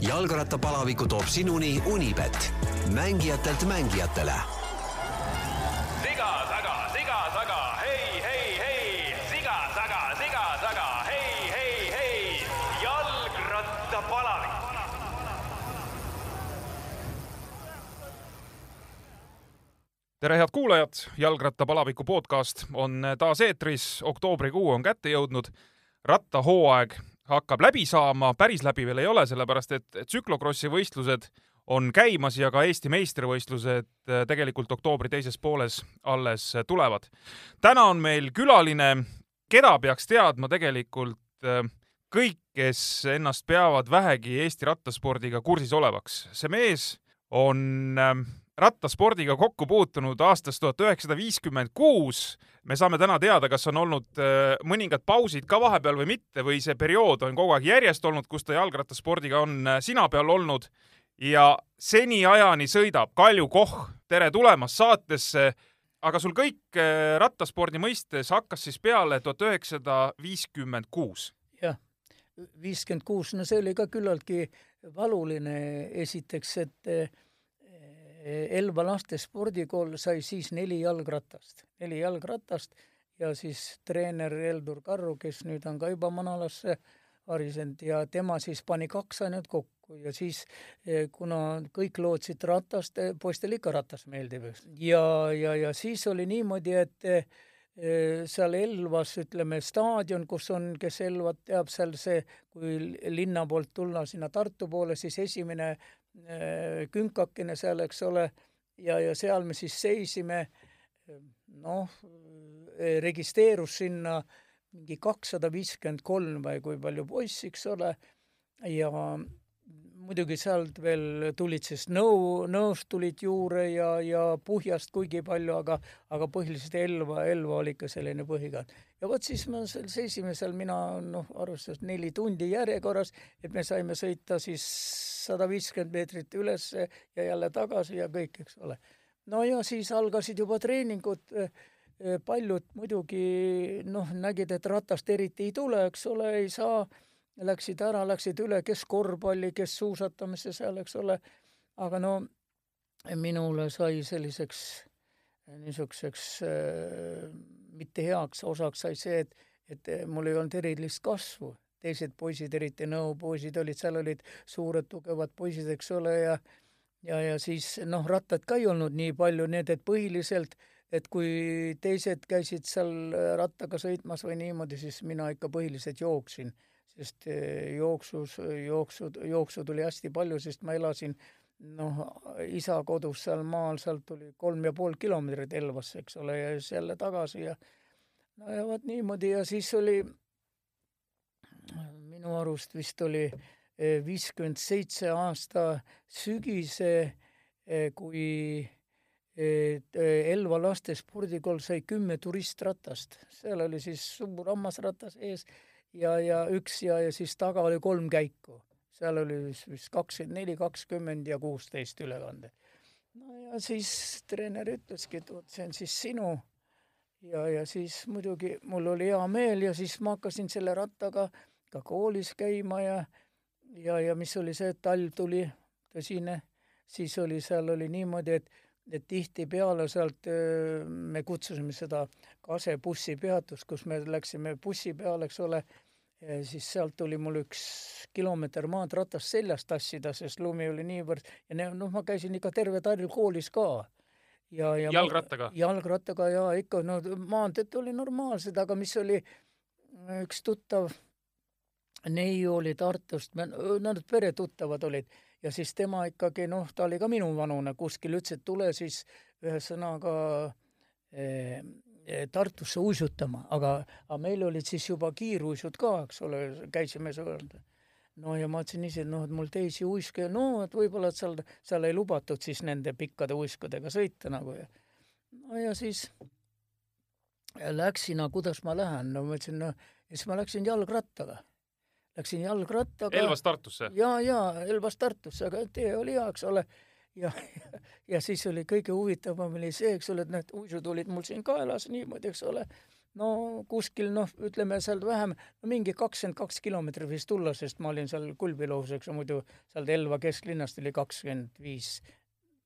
jalgrattapalaviku toob sinuni Unibet, mängijatelt mängijatele. siga taga, siga taga, hei, hei, hei, siga taga, siga taga, hei, hei, hei, jalgrattapalavik. tere, head kuulajad, jalgrattapalaviku podcast on taas eetris, oktoobrikuu on kätte jõudnud. rattahooaeg hakkab läbi saama, päris läbi veel ei ole, sellepärast et tsüklokrossi võistlused on käimas ja ka Eesti meistrivõistlused äh, tegelikult oktoobri teises pooles alles tulevad. täna on meil külaline, keda peaks teadma tegelikult äh, kõik, kes ennast peavad vähegi Eesti rattaspordiga kursis olevaks. see mees on äh, rattaspordiga kokku puutunud aastast tuhat üheksasada viiskümmend kuus. me saame täna teada, kas on olnud mõningad pausid ka vahepeal või mitte või see periood on kogu aeg järjest olnud, kus ta jalgrattaspordiga on sina peal olnud ja seniajani sõidab Kalju Koch. tere tulemast saatesse. aga sul kõik rattaspordi mõistes hakkas siis peale tuhat üheksasada viiskümmend kuus? jah, viiskümmend kuus, no see oli ka küllaltki valuline esiteks, et Elva laste spordikool sai siis neli jalgratast, neli jalgratast ja siis treener Eldur Karru, kes nüüd on ka juba manalasse harisenud ja tema siis pani kaks ainult kokku ja siis kuna kõik lootsid ratast, poistele ikka ratas meeldib, eks. ja, ja, ja siis oli niimoodi, et seal Elvas, ütleme, staadion, kus on, kes Elvat teab, seal see, kui linna poolt tulla sinna Tartu poole, siis esimene künkakene seal, eks ole, ja, ja seal me siis seisime, noh, registreerus sinna mingi kakssada viiskümmend kolm või kui palju poissi, eks ole, ja muidugi sealt veel tulid siis Nõu, Nõust tulid juurde ja, ja Puhjast kuigi palju, aga, aga põhiliselt Elva, Elva oli ikka selline põhikaart. ja vot siis me seal seisime seal, mina noh, arvestades neli tundi järjekorras, et me saime sõita siis sada viiskümmend meetrit ülesse ja jälle tagasi ja kõik, eks ole. no ja siis algasid juba treeningud, paljud muidugi noh, nägid, et ratast eriti ei tule, eks ole, ei saa läksid ära, läksid üle, kes korvpalli, kes suusatamisse seal, eks ole, aga no minule sai selliseks niisuguseks äh, mitte heaks osaks sai see, et, et mul ei olnud erilist kasvu. teised poisid, eriti Nõo poisid olid, seal olid suured tugevad poisid, eks ole, ja ja, ja siis noh, rattad ka ei olnud nii palju, nii et, et põhiliselt et kui teised käisid seal rattaga sõitmas või niimoodi, siis mina ikka põhiliselt jooksin sest jooksus, jooksu, jooksu tuli hästi palju, sest ma elasin noh, isa kodus seal maal, sealt tuli kolm ja pool kilomeetrit Elvasse, eks ole, ja siis jälle tagasi ja no ja vot niimoodi ja siis oli minu arust vist oli viiskümmend seitse aasta sügise, kui Elva laste spordikool sai kümme turistratast, seal oli siis suur hammasratas ees ja, ja üks ja, ja siis taga oli kolm käiku. seal oli vist kakskümmend neli, kakskümmend ja kuusteist ülekande. no ja siis treener ütleski, et vot see on siis sinu. ja, ja siis muidugi mul oli hea meel ja siis ma hakkasin selle rattaga ka koolis käima ja, ja, ja mis oli see, et talv tuli tõsine, siis oli, seal oli niimoodi, et et tihtipeale sealt me kutsusime seda Kase bussipeatust, kus me läksime bussi peale, eks ole, siis sealt tuli mul üks kilomeeter maad ratast seljas tassida, sest lumi oli niivõrd ja noh, ma käisin ikka terve talv koolis ka. ja, ja jalgrattaga? jalgrattaga ja ikka, no maanteed oli normaalsed, aga mis oli üks tuttav neiu oli Tartust, nad peretuttavad olid ja siis tema ikkagi noh, ta oli ka minuvanune kuskil, ütles, et tule siis ühesõnaga eh, Tartusse uisutama, aga, aga meil olid siis juba kiiruisud ka, eks ole, käisime seal. no ja ma ütlesin ise, et noh, et mul teisi uiske, no et võib-olla, et seal, seal ei lubatud siis nende pikkade uiskudega sõita nagu. Ja no ja siis läksin, aga kuidas ma lähen, no ma ütlesin, no ja siis ma läksin jalgrattaga läksin jalgrattaga. Elvast Tartusse? ja, ja Elvast Tartusse, aga tee oli hea, eks ole. ja, ja, ja siis oli kõige huvitavam oli see, eks ole, et need uisud olid mul siin kaelas niimoodi, eks ole. no kuskil noh, ütleme sealt vähem, no mingi kakskümmend kaks kilomeetrit võis tulla, sest ma olin seal Kulbilohus, eks ju, muidu sealt Elva kesklinnast oli kakskümmend viis.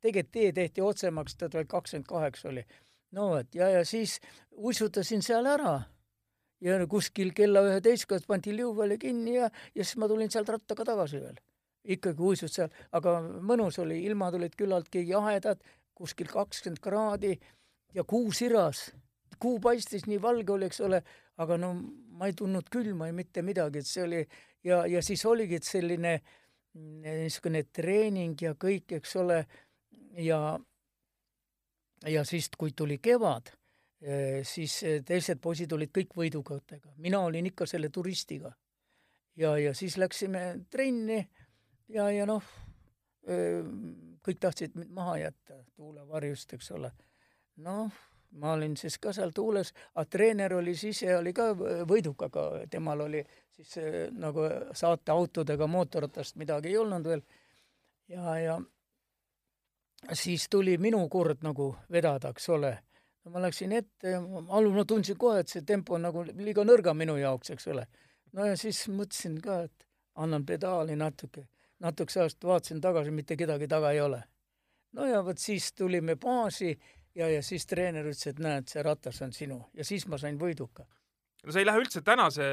tegelikult tee tehti otsemaks, tead veel kakskümmend kaheksa oli. no vot, ja, ja siis uisutasin seal ära ja kuskil kella üheteistkümnest pandi liuväli kinni ja, ja siis ma tulin sealt rattaga tagasi veel. ikkagi uisud seal, aga mõnus oli, ilmad olid küllaltki jahedad, kuskil kakskümmend kraadi ja kuu siras kuu paistis, nii valge oli, eks ole, aga no ma ei tundnud külma ei mitte midagi, et see oli ja, ja siis oligi selline mm, niisugune treening ja kõik, eks ole, ja ja siis, kui tuli kevad, siis teised poisid olid kõik võidukatega, mina olin ikka selle turistiga. ja, ja siis läksime trenni ja, ja noh, eh, kõik tahtsid mind maha jätta tuulevarjust, eks ole. noh ma olin siis ka seal tuules, aga treener oli siis oli ka võidukaga, temal oli siis nagu saateautodega mootorratast midagi ei olnud veel. ja, ja siis tuli minu kord nagu vedada, eks ole. No ma läksin ette ja algul ma tundsin kohe, et see tempo on nagu liiga nõrga minu jaoks, eks ole. no ja siis mõtlesin ka, et annan pedaali natuke, natukese ajast vaatasin tagasi, mitte kedagi taga ei ole. no ja vot siis tulime baasi ja, ja siis treener ütles, et näed, see ratas on sinu ja siis ma sain võiduka. no see ei lähe üldse tänase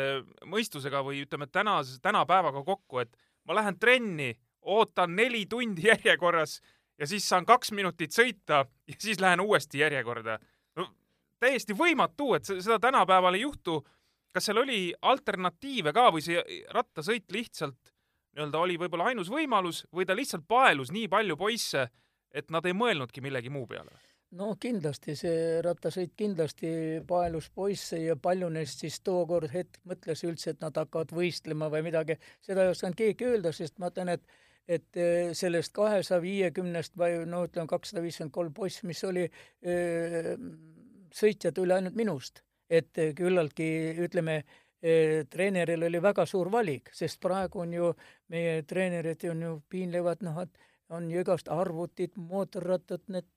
mõistusega või ütleme, tänase, tänapäevaga kokku, et ma lähen trenni, ootan neli tundi järjekorras ja siis saan kaks minutit sõita ja siis lähen uuesti järjekorda. Täiesti võimatu, et seda tänapäeval ei juhtu. kas seal oli alternatiive ka või see rattasõit lihtsalt nii-öelda oli võib-olla ainus võimalus või ta lihtsalt paelus nii palju poisse, et nad ei mõelnudki millegi muu peale? no kindlasti, see rattasõit kindlasti paelus poisse ja palju neist siis tookord hetk mõtles üldse, et nad hakkavad võistlema või midagi, seda ei osanud keegi öelda, sest ma ütlen, et et eh, sellest kahesaja viiekümnest või no ütleme, kakssada viiskümmend kolm poissi, mis oli, eh, sõitjad üle ainult minust. et küllaltki, ütleme, eh, treeneril oli väga suur valik, sest praegu on ju, meie treenerid on ju piinlevad, noh, et on ju igast arvutid, mootorrattad, need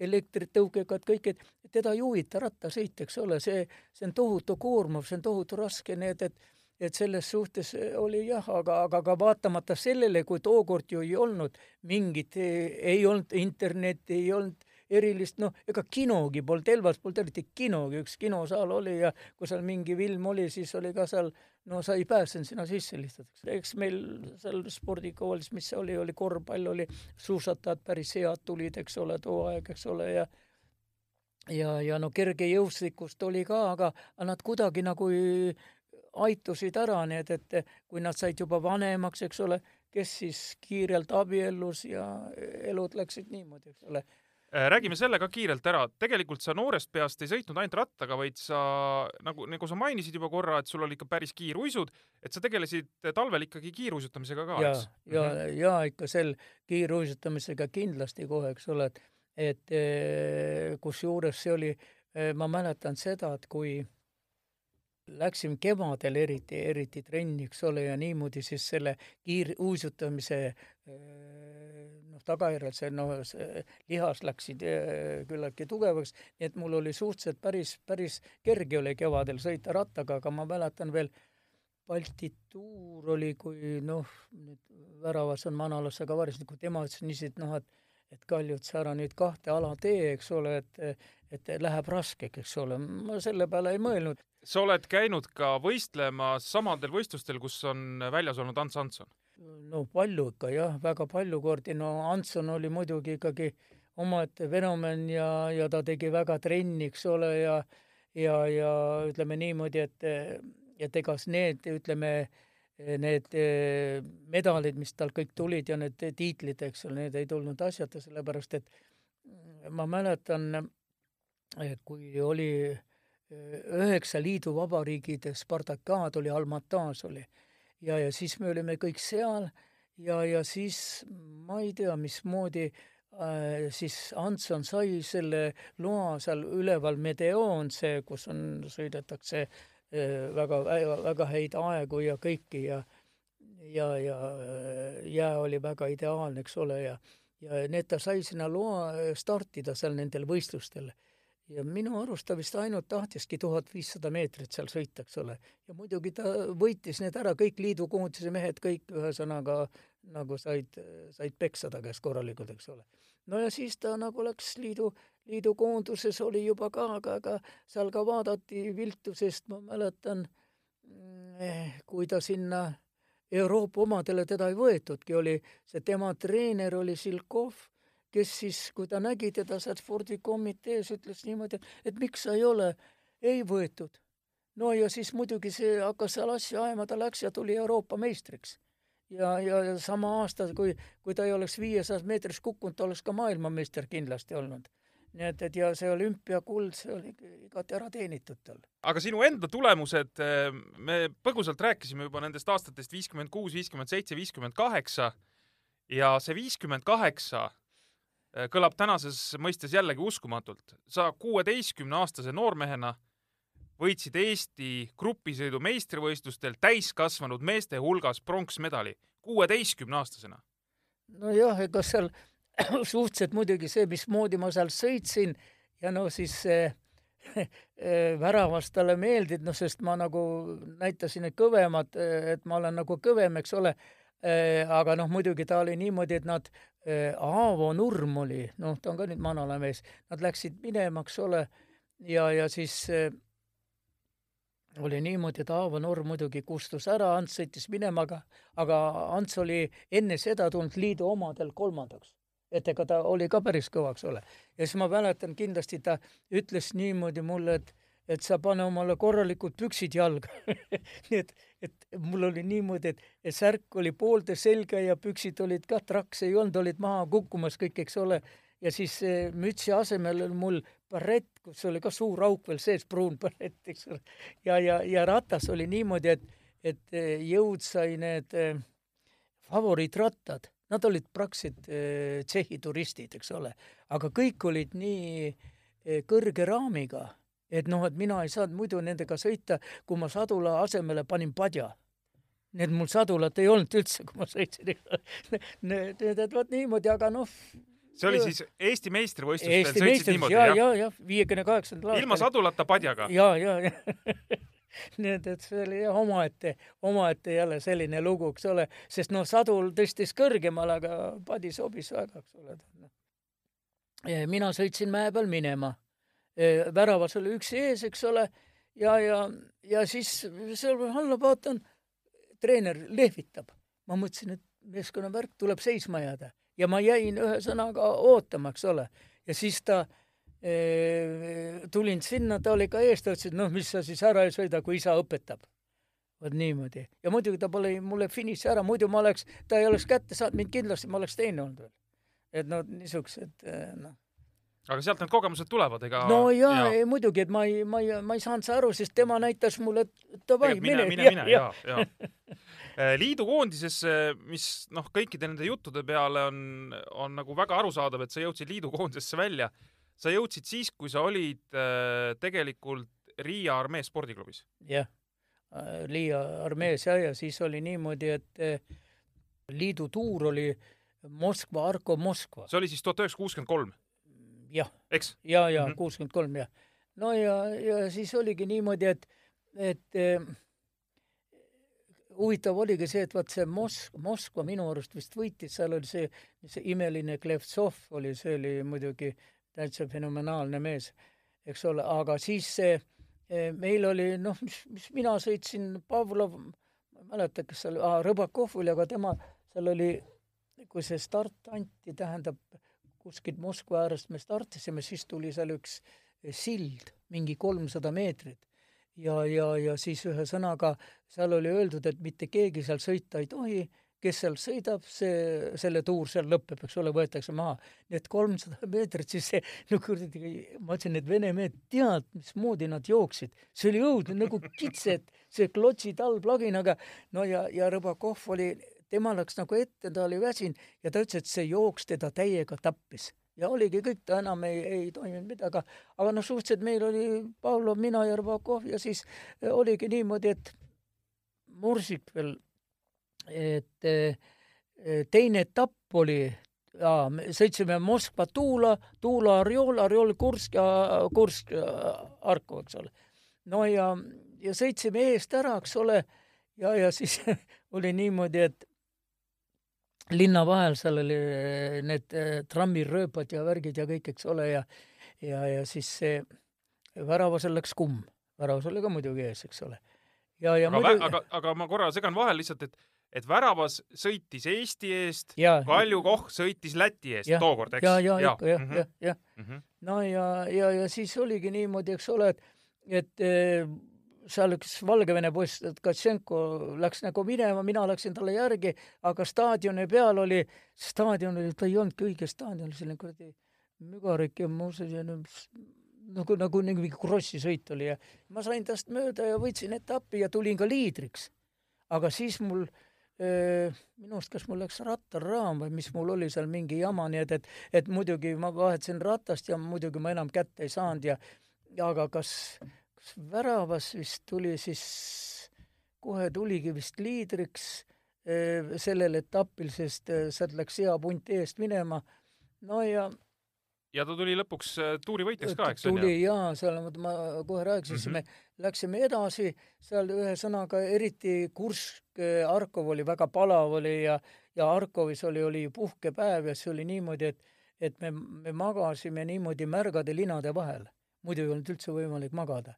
elektritõukekad, kõik, et teda ei huvita rattasõit, eks ole, see, see on tohutu koormav, see on tohutu raske, nii et, et et selles suhtes oli jah, aga, aga ka vaatamata sellele, kui tookord ju ei olnud mingit, ei olnud internetti, ei olnud erilist, noh, ega kinogi polnud, Elvas polnud eriti kinogi, üks kinosaal oli ja kui seal mingi film oli, siis oli ka seal no sa ei pääsenud sinna sisse lihtsalt, eks. eks meil seal spordikoolis, mis oli, oli korvpall, oli suusatajad päris head tulid, eks ole, too aeg, eks ole, ja ja, ja no kergejõustikust oli ka, aga nad kuidagi nagu aitusid ära, nii et, et kui nad said juba vanemaks, eks ole, kes siis kiirelt abiellus ja elud läksid niimoodi, eks ole räägime selle ka kiirelt ära, tegelikult sa noorest peast ei sõitnud ainult rattaga, vaid sa nagu, nagu sa mainisid juba korra, et sul oli ikka päris kiiruisud, et sa tegelesid talvel ikkagi kiiruisutamisega ka, eks? ja, ja mm, -hmm. ja ikka sel kiiruisutamisega kindlasti kohe, eks ole, et, et eh, kusjuures see oli, ma mäletan seda, et kui läksime kevadel eriti, eriti trenni, eks ole, ja niimoodi siis selle kiiruisutamise noh, tagajärjel see noh, see lihas läksid küllaltki tugevaks, nii et mul oli suhteliselt päris, päris kerge oli kevadel sõita rattaga, aga ma mäletan veel, Balti tuur oli, kui noh, nüüd väravas on Manalasse ka varis, kui tema ütles niiviisi, et noh, et et Kaljut, sa ära nüüd kahte ala tee, eks ole, et et läheb raskeks, eks ole, ma selle peale ei mõelnud. Sa oled käinud ka võistlemas samadel võistlustel, kus on väljas olnud Ants Antson? no palju ikka jah, väga palju kordi, no Antson oli muidugi ikkagi omaette fenomen ja, ja ta tegi väga trenni, eks ole, ja ja, ja ütleme niimoodi, et, et ega need, ütleme, need medalid, mis tal kõik tulid ja need tiitlid, eks ole, need ei tulnud asjata, sellepärast et ma mäletan, kui oli äh, üheksa liiduvabariigide Spartakaad oli, Almataz oli. ja, ja siis me olime kõik seal ja, ja siis ma ei tea, mismoodi äh, siis Antson sai selle loa seal üleval Medeon, see, kus on, sõidetakse äh, väga, väga, väga häid aegu ja kõiki ja ja, ja jää oli väga ideaalne, eks ole, ja ja need ta sai sinna loa startida seal nendel võistlustel ja minu arust ta vist ainult tahtiski tuhat viissada meetrit seal sõita, eks ole. ja muidugi ta võitis need ära, kõik liidukoondise mehed, kõik ühesõnaga nagu said, said peksa ta käest korralikult, eks ole. no ja siis ta nagu läks liidu, liidukoonduses oli juba ka, aga, aga seal ka vaadati viltu, sest ma mäletan, eh, kui ta sinna Euroopa omadele teda ei võetudki, oli see tema treener oli Silkov, kes siis, kui ta nägi teda sealt spordikomitees, ütles niimoodi, et miks sa ei ole, ei võetud. no ja siis muidugi see hakkas seal asja ajama, ta läks ja tuli Euroopa meistriks. ja, ja, sama aasta, kui, kui ta ei oleks viiesajas meetris kukkunud, ta oleks ka maailmameister kindlasti olnud nii et, et ja see olümpiakuld, see oli igati ära teenitud tal. aga sinu enda tulemused, eh, me põgusalt rääkisime juba nendest aastatest viiskümmend kuus, viiskümmend seitse, viiskümmend kaheksa ja see viiskümmend kaheksa kõlab tänases mõistes jällegi uskumatult. sa kuueteistkümneaastase noormehena võitsid Eesti grupisõidu meistrivõistlustel täiskasvanud meeste hulgas pronksmedali kuueteistkümneaastasena. nojah, ega seal suhteliselt muidugi see, mismoodi ma seal sõitsin ja no siis äh, väravast talle meeldib, noh, sest ma nagu näitasin, et kõvemad, et ma olen nagu kõvem, eks ole. Aga noh, muidugi ta oli niimoodi, et nad, Aavo Nurm oli, noh, ta on ka nüüd manalamees, nad läksid minema, eks ole, ja, ja siis oli niimoodi, et Aavo Nurm muidugi kustus ära, Ants sõitis minema, aga, aga Ants oli enne seda tulnud liidu omadel kolmandaks et ega ta oli ka päris kõva, eks ole. ja siis ma mäletan kindlasti ta ütles niimoodi mulle, et et sa pane omale korralikud püksid jalga nii et, et mul oli niimoodi, et, et särk oli poolde selga ja püksid olid ka traks ei olnud, olid maha kukkumas kõik, eks ole. ja siis mütsi asemel oli mul barett, kus oli ka suur auk veel sees, pruun barett, eks ole. ja, ja, ja ratas oli niimoodi, et, et jõud sai need eh, favoriitrattad Nad olid praktiliselt eh, Tšehhi turistid, eks ole, aga kõik olid nii eh, kõrge raamiga, et noh, et mina ei saanud muidu nendega sõita, kui ma sadula asemele panin padja. nii et mul sadulat ei olnud üldse, kui ma sõitsin Need, et vot niimoodi, aga noh, see oli siis Eesti meistrivõistlustel Eesti meistrivõistlustel, ja, ja, ja viiekümne kaheksandal aastal. ilma sadulata padjaga? ja, ja, ja nii et, et see oli jah omaette, omaette jälle selline lugu, eks ole, sest noh, sadul tõstis kõrgemale, aga padi sobis väga, eks ole. Noh. mina sõitsin mäe peal minema. Väravas oli üks ees, eks ole, ja, ja, ja siis seal alla vaatan, treener lehvitab. ma mõtlesin, et meeskonna värk tuleb seisma jääda ja ma jäin ühesõnaga ootama, eks ole, ja siis ta äh, tulin sinna, ta oli ka ees, ta ütles, et noh, mis sa siis ära ei sõida, kui isa õpetab. vot niimoodi. ja muidugi ta pole mulle finiši ära, muidu ma oleks, ta ei oleks kätte saanud mind kindlasti, ma oleks teine olnud veel. et no niisugused noh aga sealt need kogemused tulevad, ega no jaa ja. ei, muidugi, et ma ei, ma ei, ma ei saanud aru, sest tema näitas mulle, et davai, mine, mine, mine, ja, ja, ja. liidukoondisesse, mis noh, kõikide nende juttude peale on, on nagu väga arusaadav, et sa jõudsid liidukoondisesse välja sa jõudsid siis, kui sa olid äh, tegelikult Riia armee spordiklubis? jah, äh, Riia armees ja, ja siis oli niimoodi, et äh, liidu tuur oli Moskva, Arko Moskva. see oli siis tuhat üheksasada kuuskümmend kolm? Jah. eks? ja, ja mhm. kuuskümmend kolm jah. no ja, ja siis oligi niimoodi, et, et äh, huvitav oligi see, et vaat see Mosk-, Moskva minu arust vist võitis, seal oli see, see imeline Klevtsov oli, see oli muidugi täitsa fenomenaalne mees, eks ole, aga siis see eh, meil oli noh, mis, mis mina sõitsin, Pavlov, ma ei mäleta, kas seal Rõbakov oli, aga tema, seal oli, kui see start anti, tähendab, kuskilt Moskva äärest me startisime, siis tuli seal üks sild, mingi kolmsada meetrit. ja, ja, ja siis ühesõnaga seal oli öeldud, et mitte keegi seal sõita ei tohi kes seal sõidab, see, selle tuur seal lõpeb, eks ole, võetakse maha. nii et kolmsada meetrit, siis see, no kuradi, ma ütlesin, et vene mehed, tead, mismoodi nad jooksid. see oli õudne, nagu kitsed, see klotsid all plaginaga. no ja, ja Rõbakov oli, tema läks nagu ette, ta oli väsinud ja ta ütles, et see jooks teda täiega tappis. Ja oligi kõik, ta enam ei, ei toiminud midagi, aga, aga noh, suhteliselt meil oli Pavlov, mina ja Rõbakov ja siis oligi niimoodi, et Mursik veel et eh, teine etapp oli sõitsime Moskva Tuula, Tuula Orjol, Orjol Kursk ja Kursk Harkov, eks ole. no ja, ja sõitsime eest ära, eks ole, ja, ja siis oli niimoodi, et linna vahel seal oli eh, need eh, trammirööpad ja värgid ja kõik, eks ole, ja ja, ja siis see väravasel läks kumm, väravas oli ka muidugi ees, eks ole. ja, ja aga, muidugi aga, aga ma korra segan vahele lihtsalt, et, et väravas sõitis Eesti eest, ja, Kalju Koch sõitis Läti eest Jah. tookord, eks? ja, ja ikka jah, mhm, jah, jah. mhm. no ja, ja, ja siis oligi niimoodi, eks ole, et, et eh, seal üks Valgevene poiss, Tkatšenko läks nagu minema, mina läksin talle järgi, aga staadioni peal oli, staadion oli, ta ei olnudki õige staadion, selline kuradi mügarik ja muu selline nagu, nagu mingi krossisõit oli ja ma sain tast mööda ja võitsin etappi ja tulin ka liidriks. aga siis mul minu arust, kas mul läks rattarraam või mis mul oli seal mingi jama, nii et, et et muidugi ma vahetasin ratast ja muidugi ma enam kätte ei saanud ja aga kas väravas vist tuli siis, kohe tuligi vist liidriks eh, sellel etapil, sest eh, sealt läks hea punt eest minema. no ja ja ta tuli lõpuks äh, tuuri võitjaks ka, eks on ju? tuli jaa, seal ma, ma kohe rääkisin mm, -hmm. me läksime edasi, seal ühesõnaga eriti Kursk, Harkov oli väga palav oli ja, ja Harkovis oli, oli puhkepäev ja see oli niimoodi, et, et me, me magasime niimoodi märgade linade vahel. muidu ei olnud üldse võimalik magada.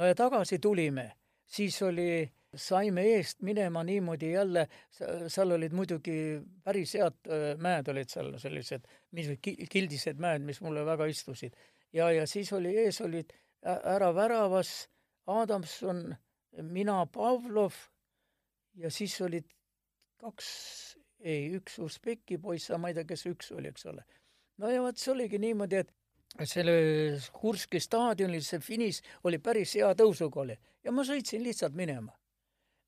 No ja tagasi tulime, siis oli, saime eest minema niimoodi jälle, seal olid muidugi päris head mäed olid seal sellised, mis ki- kildised mäed, mis mulle väga istusid. ja, ja siis oli ees olid ära väravas Adamson, mina Pavlov ja siis olid kaks, ei, üks Usbeki poiss, ma ei tea, kes üks oli, eks ole. no ja vot see oligi niimoodi, et selle Kurski staadionil see finiš oli päris hea tõusuga oli ja ma sõitsin lihtsalt minema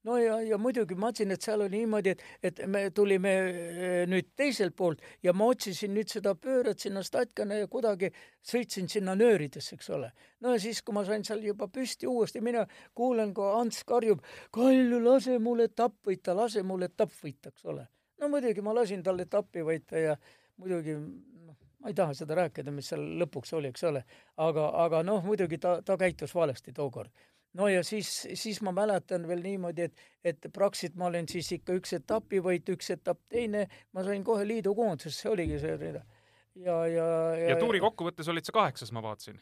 no ja, ja muidugi ma mõtlesin, et seal oli niimoodi, et, et me tulime eh, nüüd teiselt poolt ja ma otsisin nüüd seda pööret sinna Statkane ja kuidagi sõitsin sinna nööridesse, eks ole. no ja siis, kui ma sain seal juba püsti uuesti minema, kuulen, kui Ants karjub, Kalju, lase mul etapp võita, lase mul etapp võita, eks ole. no muidugi ma lasin tal etappi võita ja muidugi ma ei taha seda rääkida, mis seal lõpuks oli, eks ole, aga, aga noh, muidugi ta, ta käitus valesti tookord no ja siis, siis ma mäletan veel niimoodi, et, et praktiliselt ma olin siis ikka üks etapivõit, üks etapp teine, ma sain kohe liidukoondisesse, see oligi see rida. ja, ja, ja, ja tuuri kokkuvõttes olid sa kaheksas, ma vaatasin.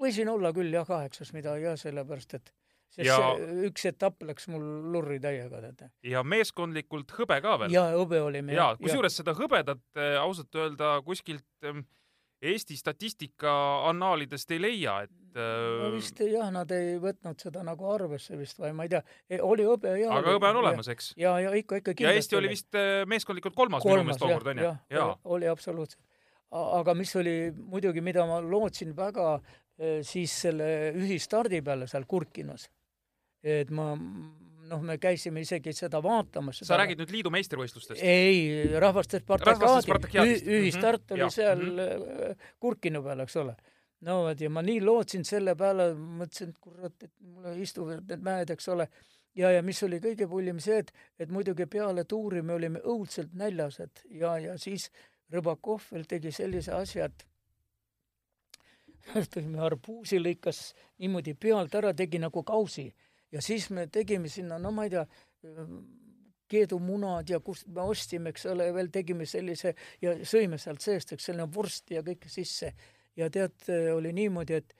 võisin olla küll jah, kaheksas midagi jah, sellepärast et sest Ja- ja... see üks etapp läks mul lurri täiega, teate. ja meeskondlikult hõbe ka veel. ja hõbe olime jaa, kusjuures seda hõbedat äh, ausalt öelda kuskilt ähm, Eesti statistika annaalidest ei leia, et no äh, vist jah, nad ei võtnud seda nagu arvesse vist või ma ei tea, oli hõbe ja aga hõbe on olemas, eks. ja, ja ikka, ikka ja Eesti oli vist äh, meeskondlikult kolmas minu meelest tookord onju. jaa, oli absoluutselt. aga mis oli muidugi, mida ma lootsin väga, siis selle ühistardi peale seal Kurkinas, et ma noh, me käisime isegi seda vaatamas. sa räägid nüüd liidu meistrivõistlustest? ei, rahvaste Spartakiadist. ü- ühistart Mhm, oli jah, seal mhm. äh, Kurkinu peal, eks ole. no vot ja ma nii lootsin selle peale, mõtlesin, et kurat, et mulle istuvad need mäed, eks ole. ja, ja mis oli kõige pullim see, et, et muidugi peale tuuri me olime õudselt näljased ja, ja siis Rõbakov veel tegi sellise asja, et tõime arbuusi, lõikas niimoodi pealt ära, tegi nagu kausi ja siis me tegime sinna, no ma ei tea, keedumunad ja kust me ostsime, eks ole, veel tegime sellise ja sõime sealt seest, eks selline vorsti ja kõike sisse. ja tead, oli niimoodi, et,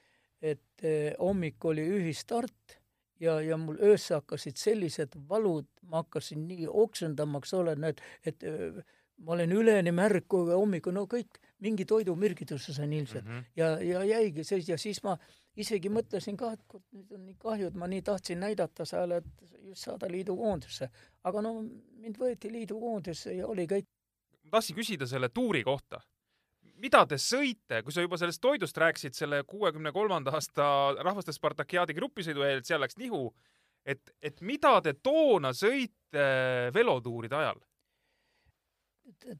et eh, hommik oli ühistart ja, ja mul öösel hakkasid sellised valud, ma hakkasin nii oksendama, eks ole, näed, et öö, ma olen üleni märg kogu hommikul, no kõik, mingi toidumürgituse sain ilmselt mm. -hmm. ja, ja jäigi see ja siis ma isegi mõtlesin ka, et kurat, nüüd on nii kahju, et ma nii tahtsin näidata seal, et just saada liidukoondisse. aga no mind võeti liidukoondisse ja oli kõik. ma tahtsin küsida selle tuuri kohta. mida te sõite, kui sa juba sellest toidust rääkisid selle kuuekümne kolmanda aasta rahvaste Spartakiaadi grupisõidu eel, et seal läks nihu, et, et mida te toona sõite velotuuride ajal?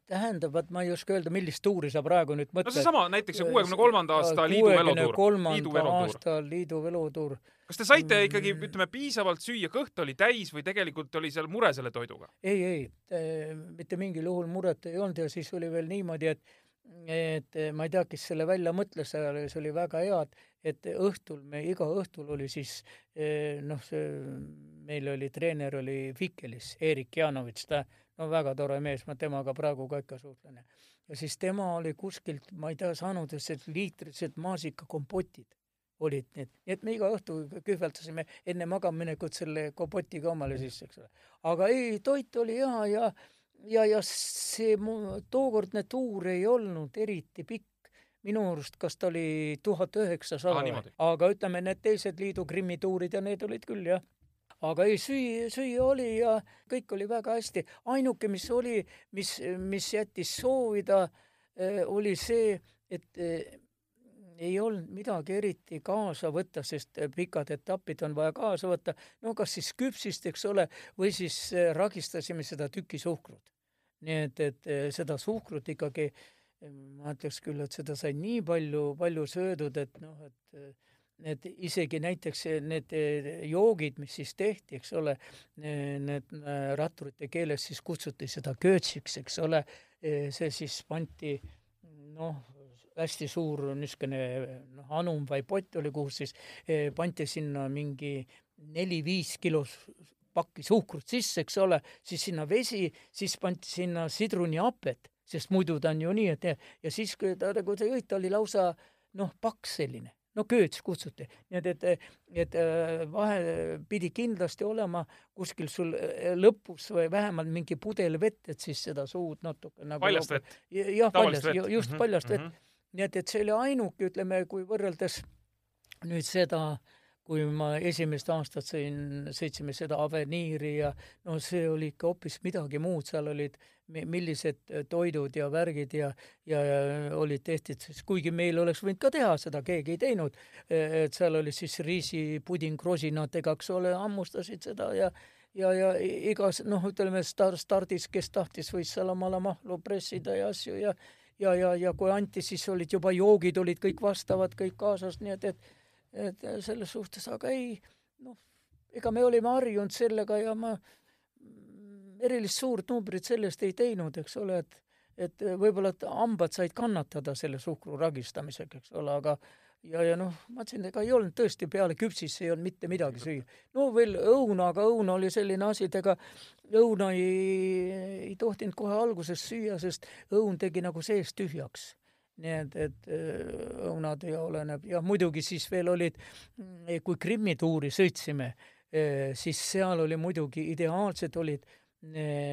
Tähendab, vot ma ei oska öelda, millist tuuri sa praegu nüüd no mõtled. seesama näiteks see kuuekümne kolmanda aasta liidu velotuur, liidu velotuur. aasta liidu velotuur. kas te saite ikkagi, ütleme, piisavalt süüa, kõht oli täis või tegelikult oli seal mure selle toiduga? ei, ei, mitte mingil juhul muret ei olnud ja siis oli veel niimoodi, et et ma ei tea, kes selle välja mõtles, aga see oli väga hea, et et õhtul me, iga õhtul oli siis noh, see meil oli treener oli Fikelis, Erik Janovitš, ta no väga tore mees, ma temaga praegu ka ikka suhtlen. ja siis tema oli kuskilt, ma ei tea, saanud sellised liitrised maasikakompotid. Olid need, nii et me iga õhtu kühveldasime enne magamaminekut selle kompotiga omale sisse, eks ole. aga ei, toit oli hea ja ja, ja see mu tookordne tuur ei olnud eriti pikk, minu arust kas ta oli tuhat üheksasada, aga ütleme, need teised liidu Krimmi tuurid ja need olid küll jah aga ei, süüa, süüa oli ja kõik oli väga hästi. ainuke, mis oli, mis, mis jättis soovida, oli see, et ei olnud midagi eriti kaasa võtta, sest pikad etapid on vaja kaasa võtta, no kas siis küpsist, eks ole, või siis ragistasime seda tükisuhkrut. nii et, et seda suhkrut ikkagi ma ütleks küll, et seda sai nii palju, palju söödud, et noh, et need isegi näiteks need joogid, mis siis tehti, eks ole, need ratturite keeles siis kutsuti seda köötsiks, eks ole, see siis pandi noh, hästi suur niisugune noh, anum või pott oli, kuhu siis pandi sinna mingi neli-viis kilo pakki suhkrut sisse, eks ole, siis sinna vesi, siis pandi sinna sidrunihapet, sest muidu ta on ju nii, et ja, ja siis, kui ta, kui ta jõi, ta oli lausa noh, paks selline no kööts kutsuti, nii et, et, et vahe pidi kindlasti olema kuskil sul lõpus või vähemalt mingi pudel vett, et siis seda suud natuke nagu paljast vett? jah, paljast, just mm -hmm. paljast vett mm. -hmm. nii et, et see oli ainuke, ütleme, kui võrreldes nüüd seda kui ma esimest aastat sõin, sõitsime seda Aveniiri ja no see oli ikka hoopis midagi muud, seal olid millised äh, toidud ja värgid ja, ja, ja olid tehtud siis, kuigi meil oleks võinud ka teha seda, keegi ei teinud, äh, et seal oli siis riisipuding rosinatega, eks ole, hammustasid seda ja ja, ja igas noh, ütleme star-, stardis, kes tahtis, võis seal omale mahlu pressida ja asju ja ja, ja, ja kui anti, siis olid juba joogid olid kõik vastavad, kõik kaasas, nii et, et et selles suhtes, aga ei, noh, ega me olime harjunud sellega ja ma erilist suurt numbrit sellest ei teinud, eks ole, et et võib-olla et hambad said kannatada selle suhkru ragistamisega, eks ole, aga ja, ja noh, ma ütlesin, ega ei olnud tõesti peale küpsisse ei olnud mitte midagi süüa. no veel õuna, aga õun oli selline asi, et ega õuna ei, ei tohtinud kohe alguses süüa, sest õun tegi nagu seest tühjaks nii et, et õunad ja oleneb ja muidugi siis veel olid, kui Krimmi tuuri sõitsime, siis seal oli muidugi ideaalsed olid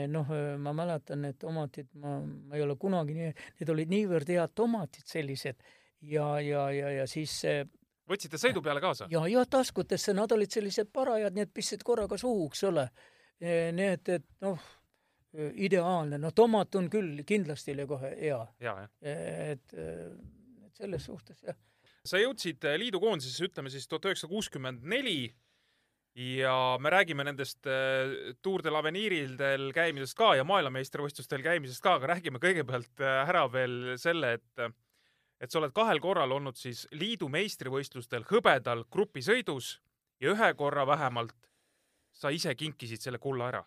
noh, ma mäletan, need tomatid, ma, ma ei ole kunagi nii, need olid niivõrd head tomatid sellised ja, ja, ja, ja siis võtsite sõidu peale kaasa? ja, ja taskutesse, nad olid sellised parajad, nii et pistsid korraga suhu, eks ole. nii et, et noh, ideaalne, no tomat on küll, kindlasti oli kohe hea. et, et selles suhtes jah. sa jõudsid liidu koondisesse, ütleme siis tuhat üheksasada kuuskümmend neli ja me räägime nendest äh, Tour de l'Avenirildel käimisest ka ja maailmameistrivõistlustel käimisest ka, aga räägime kõigepealt äh, ära veel selle, et et sa oled kahel korral olnud siis liidu meistrivõistlustel hõbedal grupisõidus ja ühe korra vähemalt sa ise kinkisid selle kulla ära.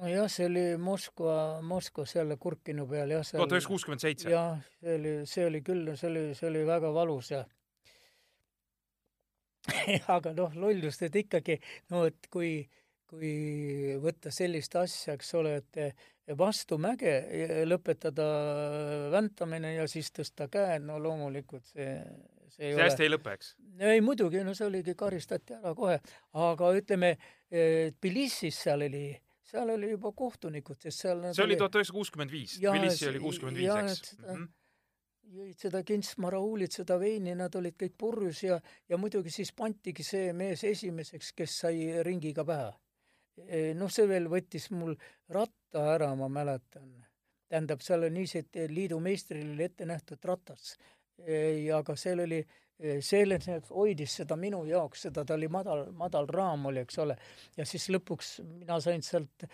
Nojah, see oli Moskva, Moskva seal Kurkinu peal jah. tuhat üheksasada kuuskümmend seitse. jah, see oli, see oli küll, see oli, see oli väga valus ja aga noh, lollust, et ikkagi, no et kui, kui võtta sellist asja, eks ole, et vastu mäge lõpetada väntamine ja siis tõsta käed, no loomulikult see, see ei see ole hästi ei lõpe, eks? ei muidugi, no see oligi, karistati ära kohe, aga ütleme, Tbilisis seal oli seal oli juba kohtunikud, sest seal see oli tuhat üheksasada kuuskümmend viis, Tbilisi oli kuuskümmend viis, eks? Mm -hmm jõid seda kintsmaraulit, seda veini, nad olid kõik purjus ja, ja muidugi siis pantigi see mees esimeseks, kes sai ringiga pähe. E, noh, see veel võttis mul ratta ära, ma mäletan. tähendab, seal on niiviisi, et liidu meistril oli ette nähtud ratas. E, aga seal oli, e, selle hoidis seda minu jaoks, seda, ta oli madal, madal raam oli, eks ole. ja siis lõpuks mina sain sealt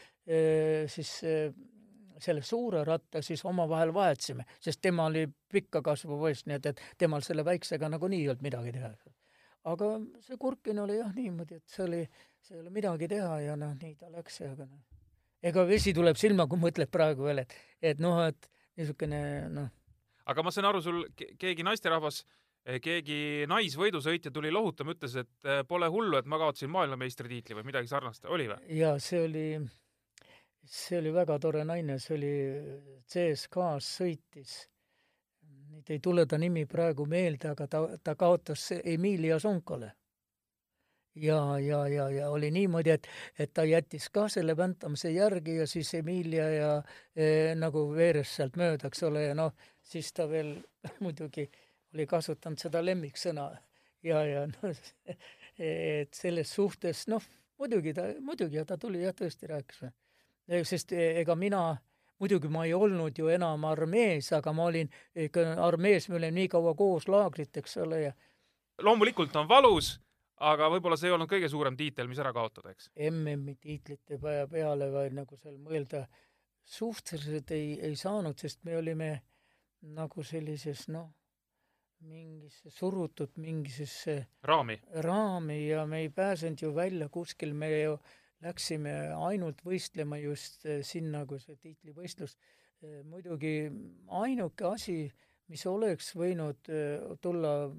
siis selle suure ratta siis omavahel vahetasime, sest tema oli pikka kasvu poiss, nii et, et temal selle väiksega nagunii ei olnud midagi teha. aga see Kurkin oli jah niimoodi, et see oli, see ei ole midagi teha ja noh, nii ta läks aga noh, ega vesi tuleb silma, kui mõtled praegu veel, et, et noh, et niisugune noh, aga ma sain aru, sul ke- keegi naisterahvas, keegi naisvõidusõitja tuli lohutama, ütles, et eh, pole hullu, et ma kaotasin maailmameistritiitli või midagi sarnast, oli või? ja see oli, see oli väga tore naine, see oli CSKA-s sõitis. nüüd ei tule ta nimi praegu meelde, aga ta, ta kaotas Emilia Sonkole. ja, ja, ja, ja oli niimoodi, et, et ta jättis ka selle väntamise järgi ja siis Emilia ja eh, nagu veeres sealt mööda, eks ole, ja noh, siis ta veel muidugi oli kasutanud seda lemmiksõna ja, ja noh, et selles suhtes noh, muidugi ta, muidugi ja ta tuli jah, tõesti rääkis. sest ega mina, muidugi ma ei olnud ju enam armees, aga ma olin ikka armees, me olime nii kaua koos laagrit, eks ole, ja loomulikult on valus, aga võib-olla see ei olnud kõige suurem tiitel, mis ära kaotada, eks? MM-i tiitlite pea peale, vaid nagu seal mõelda suhteliselt ei, ei saanud, sest me olime nagu sellises noh, mingisse surutud mingisesse raami. raami ja me ei pääsenud ju välja kuskil, me ju läksime ainult võistlema just eh, sinna, kui see tiitlivõistlus. Eh, muidugi ainuke asi, mis oleks võinud eh, tulla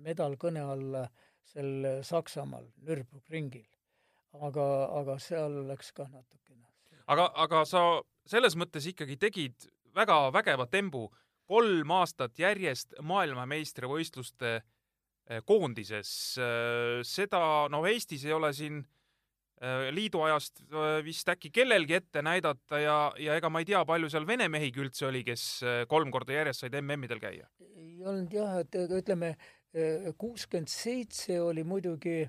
medal kõne alla sel Saksamaal Nürburgringil, aga, aga seal läks kah natukene. aga, aga sa selles mõttes ikkagi tegid väga vägeva tembu, kolm aastat järjest maailmameistrivõistluste eh, koondises. seda, noh, Eestis ei ole siin eh, liidu ajast eh, vist äkki kellelgi ette näidata ja, ja ega ma ei tea, palju seal vene mehigi üldse oli, kes kolm korda järjest said MM-idel käia? ei olnud jah, et ütleme, kuuskümmend seitse oli muidugi,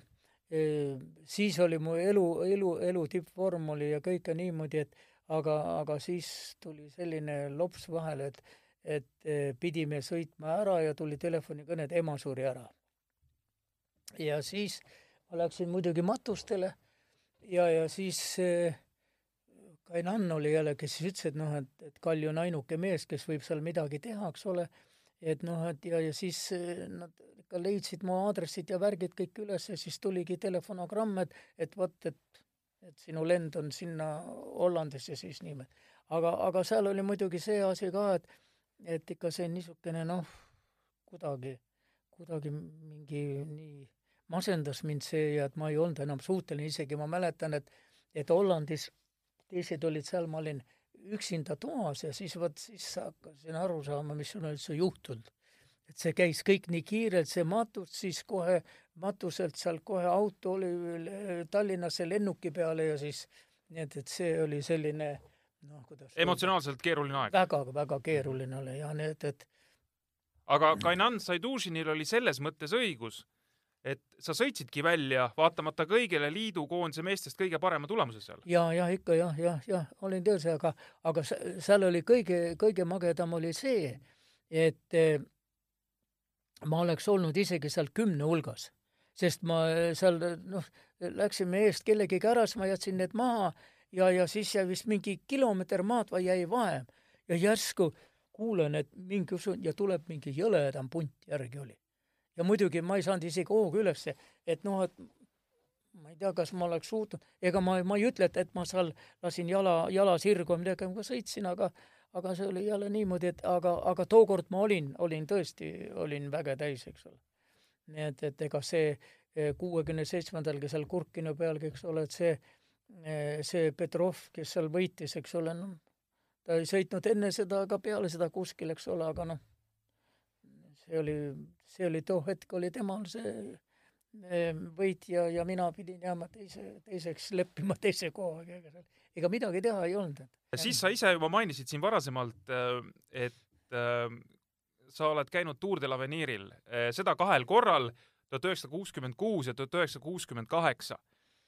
siis oli mu elu, elu, elu tippvorm oli ja kõike niimoodi, et aga, aga siis tuli selline lops vahele, et et eh, pidime sõitma ära ja tuli telefonikõne, et ema suri ära. ja siis ma läksin muidugi matustele ja, ja siis eh, Kainan oli jälle, kes siis ütles, et noh, et, et Kalju on ainuke mees, kes võib seal midagi teha, eks ole, et noh, et ja, ja siis eh, nad ikka leidsid mu aadressid ja värgid kõik üles ja siis tuligi telefonogramm, et, et vot, et, et sinu lend on sinna Hollandisse siis niimoodi. aga, aga seal oli muidugi see asi ka, et et ikka see niisugune noh, kuidagi, kuidagi mingi nii masendas mind see ja et ma ei olnud enam suuteline, isegi ma mäletan, et et Hollandis teised olid seal, ma olin üksinda toas ja siis vot siis hakkasin aru saama, mis on üldse juhtunud. et see käis kõik nii kiirelt, see matus, siis kohe matuselt sealt kohe auto oli Tallinnasse lennuki peale ja siis nii et, et see oli selline noh, kuidas emotsionaalselt keeruline aeg. väga, väga keeruline oli ja nii et, aga Kainan Saidušinil oli selles mõttes õigus, et sa sõitsidki välja vaatamata kõigele liidu koondise meestest kõige parema tulemuse seal. ja, ja ikka jah, jah, jah, olin töös, aga, aga seal oli kõige, kõige magedam oli see, et eh, ma oleks olnud isegi seal kümne hulgas, sest ma seal noh, läksime eest kellegagi ära, siis ma jätsin need maha ja, ja siis jäi vist mingi kilomeeter maad või jäi vahem ja järsku kuulen, et mingisugune ja tuleb mingi jõledam punt järgi oli. ja muidugi ma ei saanud isegi hoogu ülesse, et noh, et ma ei tea, kas ma oleks suutnud, ega ma, ma ei ütle, et, et ma seal lasin jala, jala sirgu või midagi, ma sõitsin, aga aga see oli jälle niimoodi, et aga, aga tookord ma olin, olin tõesti, olin väge täis, eks ole. nii et, et ega see kuuekümne seitsmendalgi seal Kurkina pealgi, eks ole, et see Eh, see Petrov, kes seal võitis, eks ole, noh, ta ei sõitnud enne seda ega peale seda kuskil, eks ole, aga noh, see oli, see oli too hetk oli temal see eh, võit ja, ja mina pidin jääma teise, teiseks leppima teise kohaga, ega seal, ega midagi teha ei olnud. siis sa ise juba mainisid siin varasemalt, äh, et sa oled käinud Tour de l'Aveniril, seda kahel korral, tuhat üheksasada kuuskümmend kuus ja tuhat üheksasada kuuskümmend kaheksa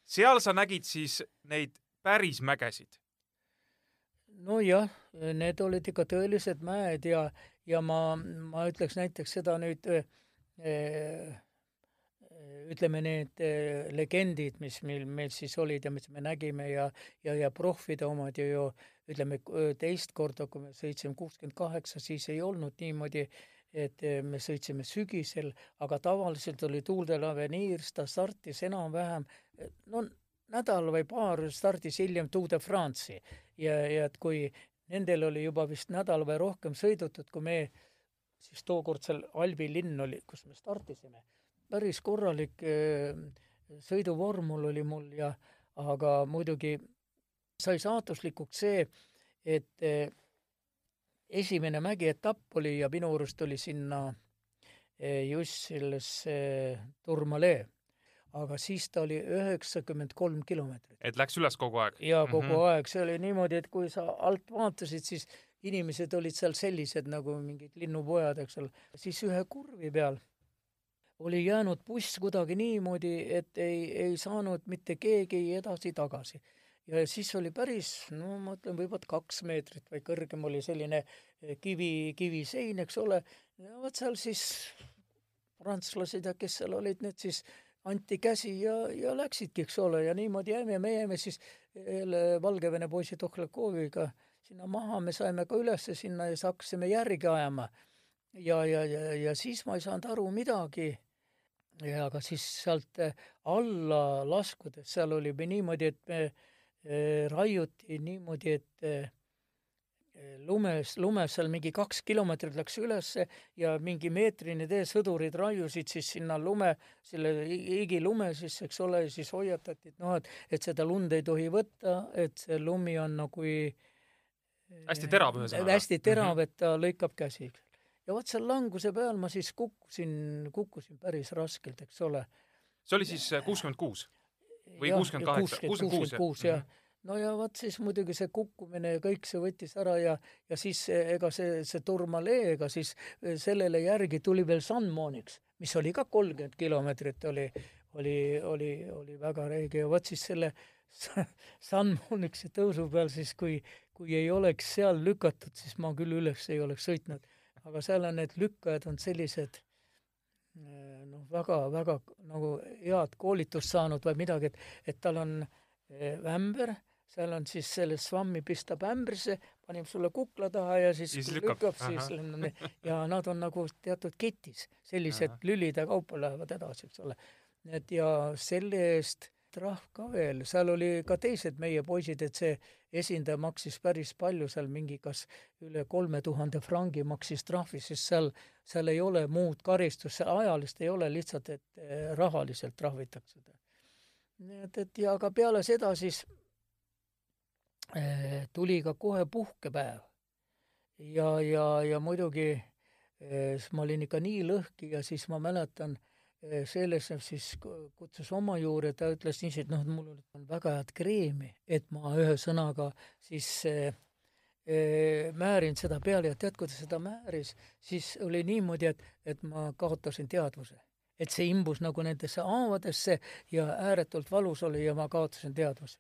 seal sa nägid siis neid päris mägesid? nojah, need olid ikka tõelised mäed ja, ja ma, ma ütleks näiteks seda nüüd eh, ütleme, need eh, legendid, mis meil, meil siis olid ja mis me nägime ja, ja, ja proffide omad ju, ütleme, teist korda, kui me sõitsime kuuskümmend kaheksa, siis ei olnud niimoodi, et eh, me sõitsime sügisel, aga tavaliselt oli Tuuldel Avenir, ta startis enam-vähem, no nädal või paar stardis hiljem Tour de France'i. Ja, ja et kui nendel oli juba vist nädal või rohkem sõidetud, kui me siis tookord seal Albi linn oli, kus me startisime päris korralik eh, sõiduvormul oli mul ja aga muidugi sai saatuslikuks see, et eh, esimene mägietapp oli ja minu arust oli sinna eh, just sellesse Turmalee. aga siis ta oli üheksakümmend kolm kilomeetrit. et läks üles kogu aeg? jaa, kogu mm -hmm. aeg, see oli niimoodi, et kui sa alt vaatasid, siis inimesed olid seal sellised nagu mingid linnupojad, eks ole, siis ühe kurvi peal oli jäänud buss kuidagi niimoodi, et ei, ei saanud mitte keegi edasi-tagasi. Ja siis oli päris, no ma ütlen, võib-olla kaks meetrit või kõrgem oli selline eh, kivi, kivisein, eks ole, ja vot seal siis prantslased ja kes seal olid, need siis anti käsi ja, ja läksidki, eks ole, ja niimoodi jäime, me jäime siis jälle Valgevene poisi Tohlekoviga sinna maha, me saime ka ülesse sinna ja siis hakkasime järgi ajama. ja, ja, ja, ja siis ma ei saanud aru midagi. Ja aga siis sealt eh, alla laskudes, seal oli niimoodi, et me eh, raiuti niimoodi, et eh, lumes, lumes seal mingi kaks kilomeetrit läks ülesse ja mingi meetrine tee sõdurid raiusid siis sinna lume, selle igilume siis, eks ole, siis hoiatati, et noh, et, et seda lund ei tohi võtta, et see lumi on nagu hästi terav ühesõnaga. hästi terav, mhm. et ta lõikab käsi ja vot seal languse peal ma siis kukkusin, kukkusin päris raskelt, eks ole. see oli siis äh, kuuskümmend kuus või kuuskümmend kaheksa? kuuskümmend kuus, jah. No ja vot siis muidugi see kukkumine ja kõik see võttis ära ja, ja siis ega see, see Turmalee, ega siis äh, sellele järgi tuli veel Sunmoniks, mis oli ka kolmkümmend kilomeetrit, oli, oli, oli, oli väga räige ja vot siis selle Sunmoniksi tõusu peal siis, kui, kui ei oleks seal lükatud, siis ma küll üles ei oleks sõitnud aga seal on need lükkajad on sellised noh, väga-väga nagu head koolitust saanud või midagi, et, et tal on eh, ämber, seal on siis selle svammi pistab ämbrisse, paneb sulle kukla taha ja siis, siis lükkab, lükkab, siis ja nad on nagu teatud ketis, sellised Aha. lülide kaupa lähevad edasi, eks ole. et ja selle eest trahv ka veel, seal oli ka teised meie poisid, et see esindaja maksis päris palju seal mingi kas üle kolme tuhande frangi maksis trahvi, sest seal, seal ei ole muud karistust, ajalist ei ole, lihtsalt et eh, rahaliselt trahvitakse ta. nii et, et ja ka peale seda siis eh, tuli ka kohe puhkepäev. ja, ja, ja muidugi eh, ma olin ikka nii lõhki ja siis ma mäletan eh,, Šeležev siis kutsus oma juurde, ta ütles niiviisi, et noh, mul on väga head kreemi, et ma ühesõnaga siis äh, määrin seda peale ja tead, kuidas seda määris, siis oli niimoodi, et, et ma kaotasin teadvuse. et see imbus nagu nendesse haavadesse ja ääretult valus oli ja ma kaotasin teadvuse.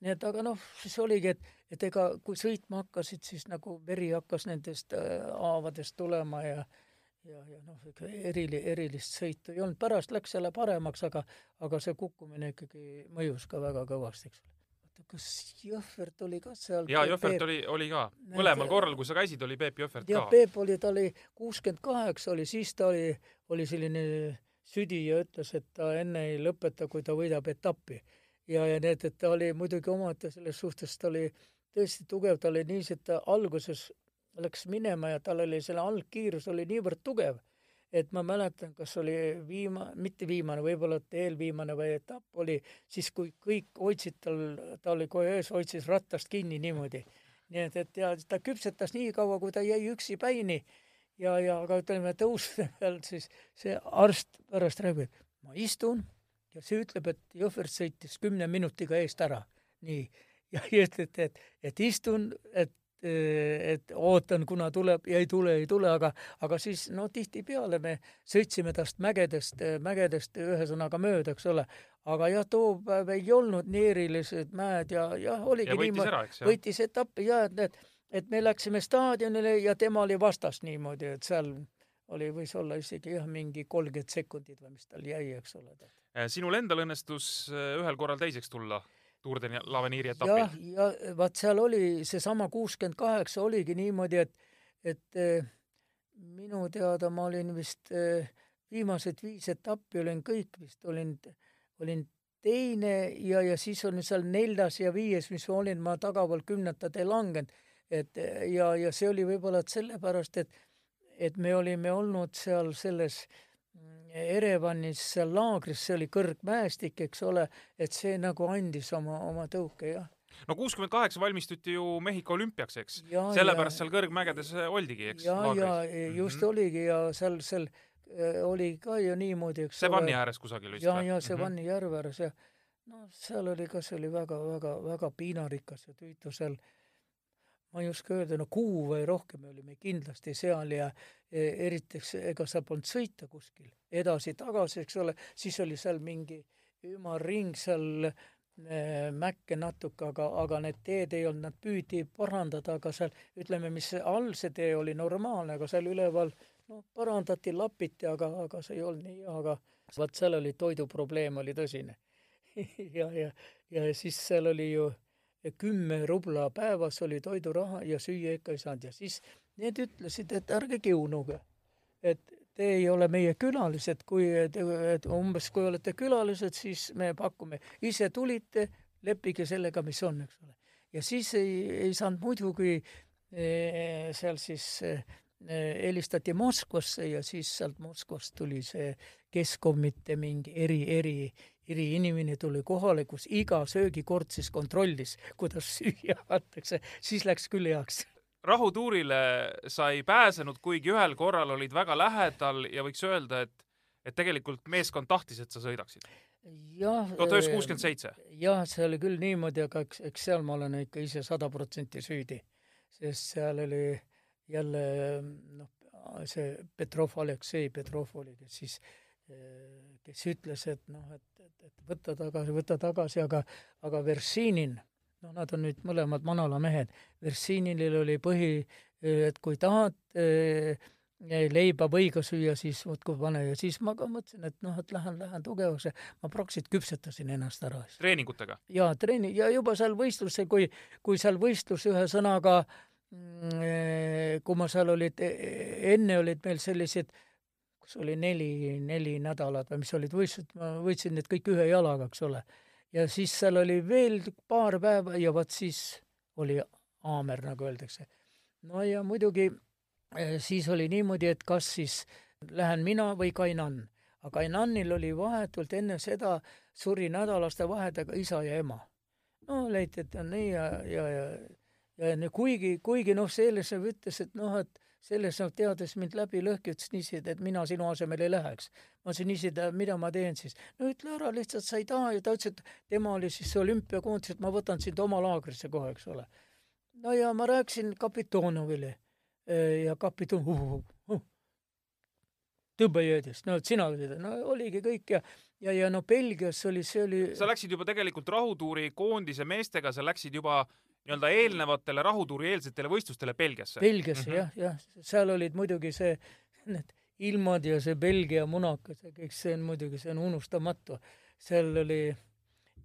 nii et aga noh, siis oligi, et, et ega kui sõitma hakkasid, siis nagu veri hakkas nendest haavadest tulema ja ja, ja noh, erili, erilist sõitu ei olnud, pärast läks jälle paremaks, aga, aga see kukkumine ikkagi mõjus ka väga kõvasti, eks ole. kas Jõhvert oli ka seal? jaa, Jõhvert oli, oli ka. mõlemal korral, kui sa käisid, oli Peep Jõhvert ka. Peep oli, ta oli kuuskümmend kaheksa oli, siis ta oli, oli selline südi ja ütles, et ta enne ei lõpeta, kui ta võidab etappi. ja, ja need, et ta oli muidugi omaette selles suhtes, ta oli tõesti tugev, ta oli niiviisi, et ta alguses läks minema ja tal oli selle algkiirus oli niivõrd tugev, et ma mäletan, kas oli viima-, mitte viimane, võib-olla et eelviimane või etapp oli, siis kui kõik hoidsid tal, ta oli kohe ees, hoidis rattast kinni niimoodi. nii et, et ja ta küpsetas nii kaua, kui ta jäi üksi päini ja, ja aga ütleme tõusude peal siis see arst pärast räägib, et ma istun ja see ütleb, et Jõhvert sõitis kümne minutiga eest ära. nii, ja et, et, et, et istun, et et ootan, kuna tuleb ja ei tule, ei tule, aga, aga siis no tihtipeale me sõitsime tast mägedest, mägedest ühesõnaga mööda, eks ole. aga jah, too päev ei olnud nii erilised mäed ja jah, oligi ja niimoodi, võitis etappi ja et need, et me läksime staadionile ja tema oli vastas niimoodi, et seal oli, võis olla isegi jah, mingi kolmkümmend sekundit või mis tal jäi, eks ole. sinul endal õnnestus ühel korral teiseks tulla Tour de l'Aveniiri jah, etapil. ja vaat seal oli seesama kuuskümmend kaheksa oligi niimoodi, et, et eh, minu teada ma olin vist eh, viimased viis etappi olin kõik vist, olin, olin teine ja, ja siis olin seal neljas ja viies, mis ma olin, ma tagapool kümnendat ei langenud. et eh, ja, ja see oli võib-olla sellepärast, et, et me olime olnud seal selles mm, Erevanis seal laagris, see oli kõrgmäestik, eks ole, et see nagu andis oma, oma tõuke, jah no kuuskümmend kaheksa valmistuti ju Mehhiko olümpiaks, eks? ja, sellepärast seal kõrgmägedes oldigi, eks? ja, ja just Mhm. oligi ja seal, seal äh, oli ka ju niimoodi, eks see vanni ääres kusagil vist ja, ja see Mhm. Vanni järve ääres ja no seal oli ka, see oli väga-väga-väga piinarikas ja tüütu seal ma ei oska öelda, no kuu või rohkem me olime kindlasti seal ja e, eriti, ega sa polnud sõita kuskil edasi-tagasi, eks ole, siis oli seal mingi ümarring seal eh, mäkke natuke, aga, aga need teed ei olnud, nad püüdi parandada, aga seal ütleme, mis all see tee oli normaalne, aga seal üleval noh, parandati, lapiti, aga, aga see ei olnud nii hea, aga vaat seal oli toiduprobleem oli tõsine. ja, ja, ja siis seal oli ju kümme rubla päevas oli toiduraha ja süüa ikka ei saanud ja siis need ütlesid, et ärge kiunuge. et te ei ole meie külalised, kui, et umbes kui olete külalised, siis me pakume, ise tulite, leppige sellega, mis on, eks ole. ja siis ei, ei saanud muidu, kui eh, seal siis eh, helistati Moskvasse ja siis sealt Moskvast tuli see Keskomite mingi eri, eri, eriinimene tuli kohale, kus iga söögikord siis kontrollis, kuidas süüa antakse, siis läks küll heaks rahutuurile sa ei pääsenud, kuigi ühel korral olid väga lähedal ja võiks öelda, et et tegelikult meeskond tahtis, et sa sõidaksid. jah. tuhat üheksasada kuuskümmend seitse. jah, see oli küll niimoodi, aga eks, eks seal ma olen ikka ise sada protsenti süüdi, sest seal oli jälle noh, see Petrov, Aleksei Petrov oli, kes siis, kes ütles, et noh, et, et, et võta tagasi, võta tagasi, aga, aga Versinin, noh, nad on nüüd mõlemad Manala mehed, Versininil oli põhi, et kui tahad eh, leiba võiga süüa, siis muudkui pane ja siis ma ka mõtlesin, et noh, et lähen, lähen tugevaks ja ma praktiliselt küpsetasin ennast ära. treeningutega. ja treeni- ja juba seal võistlusel, kui, kui seal võistlus ühesõnaga, kui ma seal olid, enne olid meil sellised, kas oli neli, neli nädalat või mis olid võistlused, ma võitsin need kõik ühe jalaga, eks ole. ja siis seal oli veel paar päeva ja vot siis oli haamer, nagu öeldakse. no ja muidugi eh, siis oli niimoodi, et kas siis lähen mina või Kainan. aga Kainanil oli vahetult enne seda suri nädalaste vahedega isa ja ema. no leiti, et on nii ja, ja, ja ja no kuigi, kuigi noh, Selesev ütles, et noh, et Selesev teades mind läbi lõhki, ütles niiviisi, et mina sinu asemel ei läheks. ma ütlesin niiviisi, mida ma teen siis. no ütle ära lihtsalt, sa ei taha ja ta ütles, et tema oli siis olümpiakoondis, et ma võtan sind oma laagrisse kohe, eks ole. no ja ma rääkisin Kapitonovile eh, ja kapiton uh, uh, uh, tõmbejõudist, no et sina olid, no oligi kõik ja ja, ja no Belgias oli, see oli sa läksid juba tegelikult rahutuuri koondise meestega, sa läksid juba nii-öelda eelnevatele rahutuuri eelsetele võistlustele Belgiasse. Belgiasse Mhm. jah, jah, seal olid muidugi see, need ilmad ja see Belgia munakas ja kõik see on muidugi, see on unustamatu. seal oli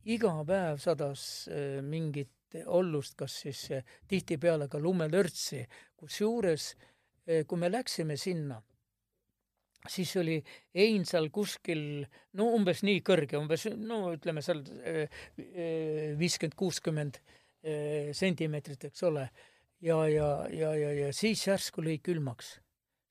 iga päev sadas äh, mingit ollust, kas siis äh, tihtipeale ka lumelörtsi, kusjuures äh, kui me läksime sinna, siis oli ein seal kuskil no umbes nii kõrge, umbes no ütleme seal äh, viiskümmend, kuuskümmend äh, sentimeetrit, eks ole ja, ja, ja, ja, ja siis järsku lõi külmaks.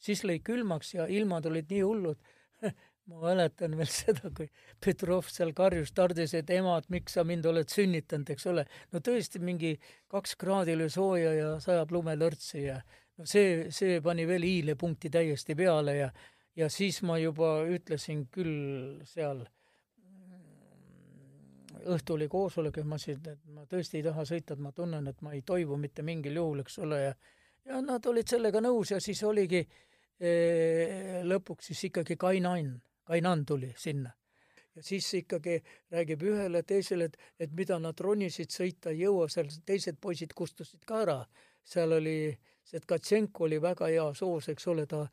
siis lõi külmaks ja ilmad olid nii hullud. ma mäletan veel seda, kui Petrov seal karjus, tardis, et ema, et miks sa mind oled sünnitanud, eks ole. no tõesti mingi kaks kraadi oli sooja ja sajab lumelörtsi ja no see, see pani veel hiilepunkti täiesti peale ja ja siis ma juba ütlesin küll seal õhtul oli koosolek ja ma ütlesin, et ma tõesti ei taha sõita, et ma tunnen, et ma ei toivu mitte mingil juhul, eks ole, ja ja nad olid sellega nõus ja siis oligi eh, lõpuks siis ikkagi Kainan, Kainan tuli sinna. ja siis ikkagi räägib ühele teisele, et, et mida nad ronisid, sõita ei jõua, seal teised poisid kustusid ka ära. seal oli, see Tkatšenko oli väga hea soos, eks ole, ta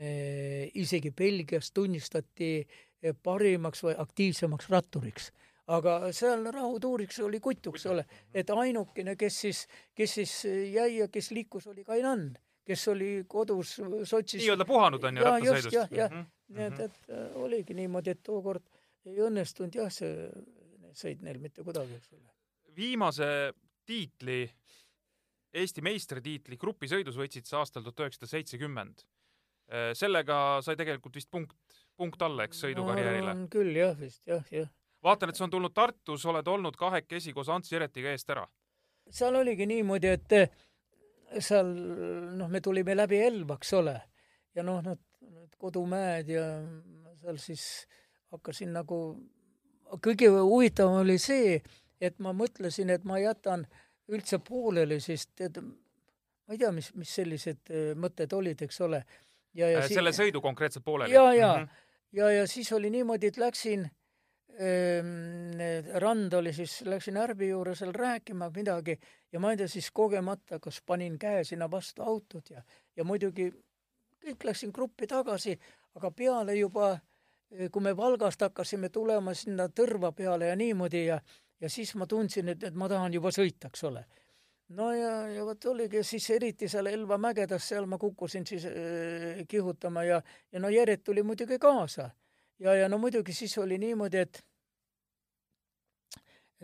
eh, isegi Belgias tunnistati eh, parimaks või aktiivsemaks ratturiks aga seal rahutuuriks oli kutt, eks ole, et ainukene, kes siis, kes siis jäi ja kes liikus, oli Kainan, kes oli kodus Sotšis. nii-öelda puhanud on ju rattasõidust. jah, jah, mhm, nii et, et äh, oligi niimoodi, et tookord ei õnnestunud jah, see sõit neil mitte kuidagi, eks ole. viimase tiitli, Eesti meistritiitli grupisõidus võitsid sa aastal tuhat üheksasada seitsekümmend. Äh, sellega sai tegelikult vist punkt, punkt alla, eks, sõidukarjäärile? küll jah, vist jah, jah vaatan, et see on tulnud Tartus, oled olnud kahekesi koos Ants Jeretiga eest ära. seal oligi niimoodi, et eh, seal noh, me tulime läbi Elva, eks ole, ja noh, need, need kodumäed ja seal siis hakkasin nagu, kõige huvitavam oli see, et ma mõtlesin, et ma jätan üldse pooleli, sest et ma ei tea, mis, mis sellised eh, mõtted olid, eks ole. ja, ja äh, selle si sõidu konkreetselt pooleli? ja, ja mm, -hmm. ja, ja siis oli niimoodi, et läksin Ehm, rand oli siis, läksin Ärbi juurde seal rääkima midagi ja ma ei tea, siis kogemata, kas panin käe sinna vastu autot ja, ja muidugi kõik läksin gruppi tagasi, aga peale juba, eh, kui me Valgast hakkasime tulema sinna Tõrva peale ja niimoodi ja, ja siis ma tundsin, et, et ma tahan juba sõita, eks ole. no ja, ja vot oligi siis eriti seal Elva mägedas, seal ma kukkusin siis äh, kihutama ja, ja no Jeret tuli muidugi kaasa ja, ja no muidugi siis oli niimoodi, et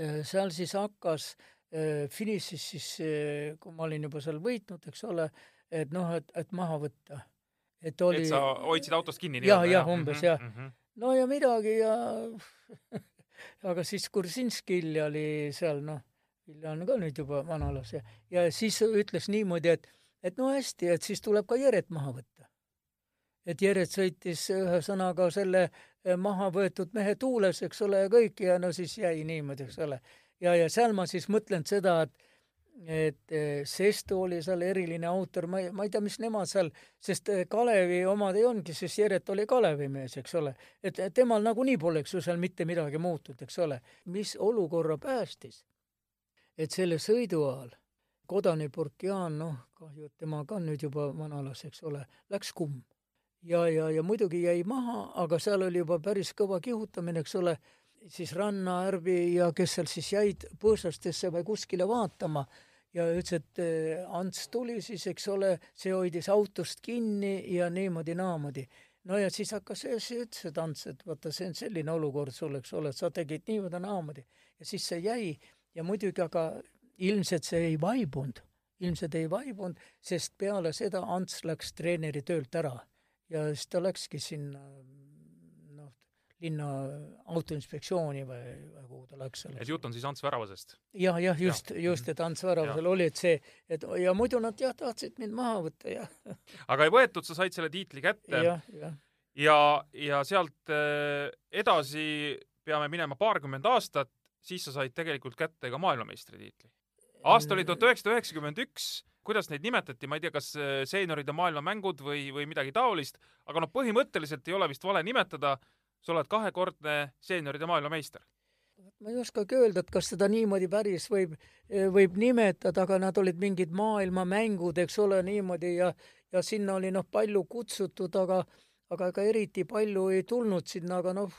äh, seal siis hakkas äh, finišis siis, äh, kui ma olin juba seal võitnud, eks ole, et noh, et, et maha võtta. et oli. et sa hoidsid autost kinni nii-öelda? jah, jah, umbes mm -hmm, jah. -hmm. no ja midagi ja aga siis Kursinski Ilja oli seal, noh, Ilja on ka nüüd juba vanalas ja, ja siis ütles niimoodi, et, et no hästi, et siis tuleb ka Jeret maha võtta et Jeret sõitis ühesõnaga selle eh, maha võetud mehe tuules, eks ole, ja kõik ja no siis jäi niimoodi, eks ole. ja, ja seal ma siis mõtlen seda, et et eh, Sesto oli seal eriline autor, ma ei, ma ei tea, mis nemad seal, sest eh, Kalevi omad ei olnudki, sest Jeret oli Kalevi mees, eks ole. et temal nagunii poleks ju seal mitte midagi muutunud, eks ole. mis olukorra päästis, et selle sõidu ajal kodanik Burkian, noh, kahju, et tema ka nüüd juba vanalas, eks ole, läks kumm ja, ja, ja muidugi jäi maha, aga seal oli juba päris kõva kihutamine, eks ole, siis Ranna, Ärbi ja kes seal siis jäid põõsastesse või kuskile vaatama. Ja ütles, et eh, Ants tuli siis, eks ole, see hoidis autost kinni ja niimoodi-naamoodi. no ja siis hakkas, siis ütles, et Ants, et vaata, see on selline olukord sul, eks ole, sa tegid niimoodi-naamoodi ja siis see jäi ja muidugi, aga ilmselt see ei vaibunud, ilmselt ei vaibunud, sest peale seda Ants läks treeneri töölt ära ja siis ta läkski sinna noh, linna autoinspektsiooni või, või kuhu ta läks et jutt on siis Ants Väravasest? jah, jah, just, just, et Ants Väravasel oli, et see, et ja muidu nad jah, tahtsid mind maha võtta, jah. aga ei võetud, sa said selle tiitli kätte. ja, ja, ja, ja sealt äh, edasi peame minema paarkümmend aastat, siis sa said tegelikult kätte ka maailmameistritiitli. aasta oli tuhat üheksasada üheksakümmend üks kuidas neid nimetati, ma ei tea, kas äh, seenioride maailmamängud või, või midagi taolist, aga noh, põhimõtteliselt ei ole vist vale nimetada, sa oled kahekordne seenioride maailmameister. ma ei oskagi öelda, et kas seda niimoodi päris võib, võib nimetada, aga nad olid mingid maailmamängud, eks ole, niimoodi ja, ja sinna oli noh, palju kutsutud, aga, aga ega eriti palju ei tulnud sinna, aga noh,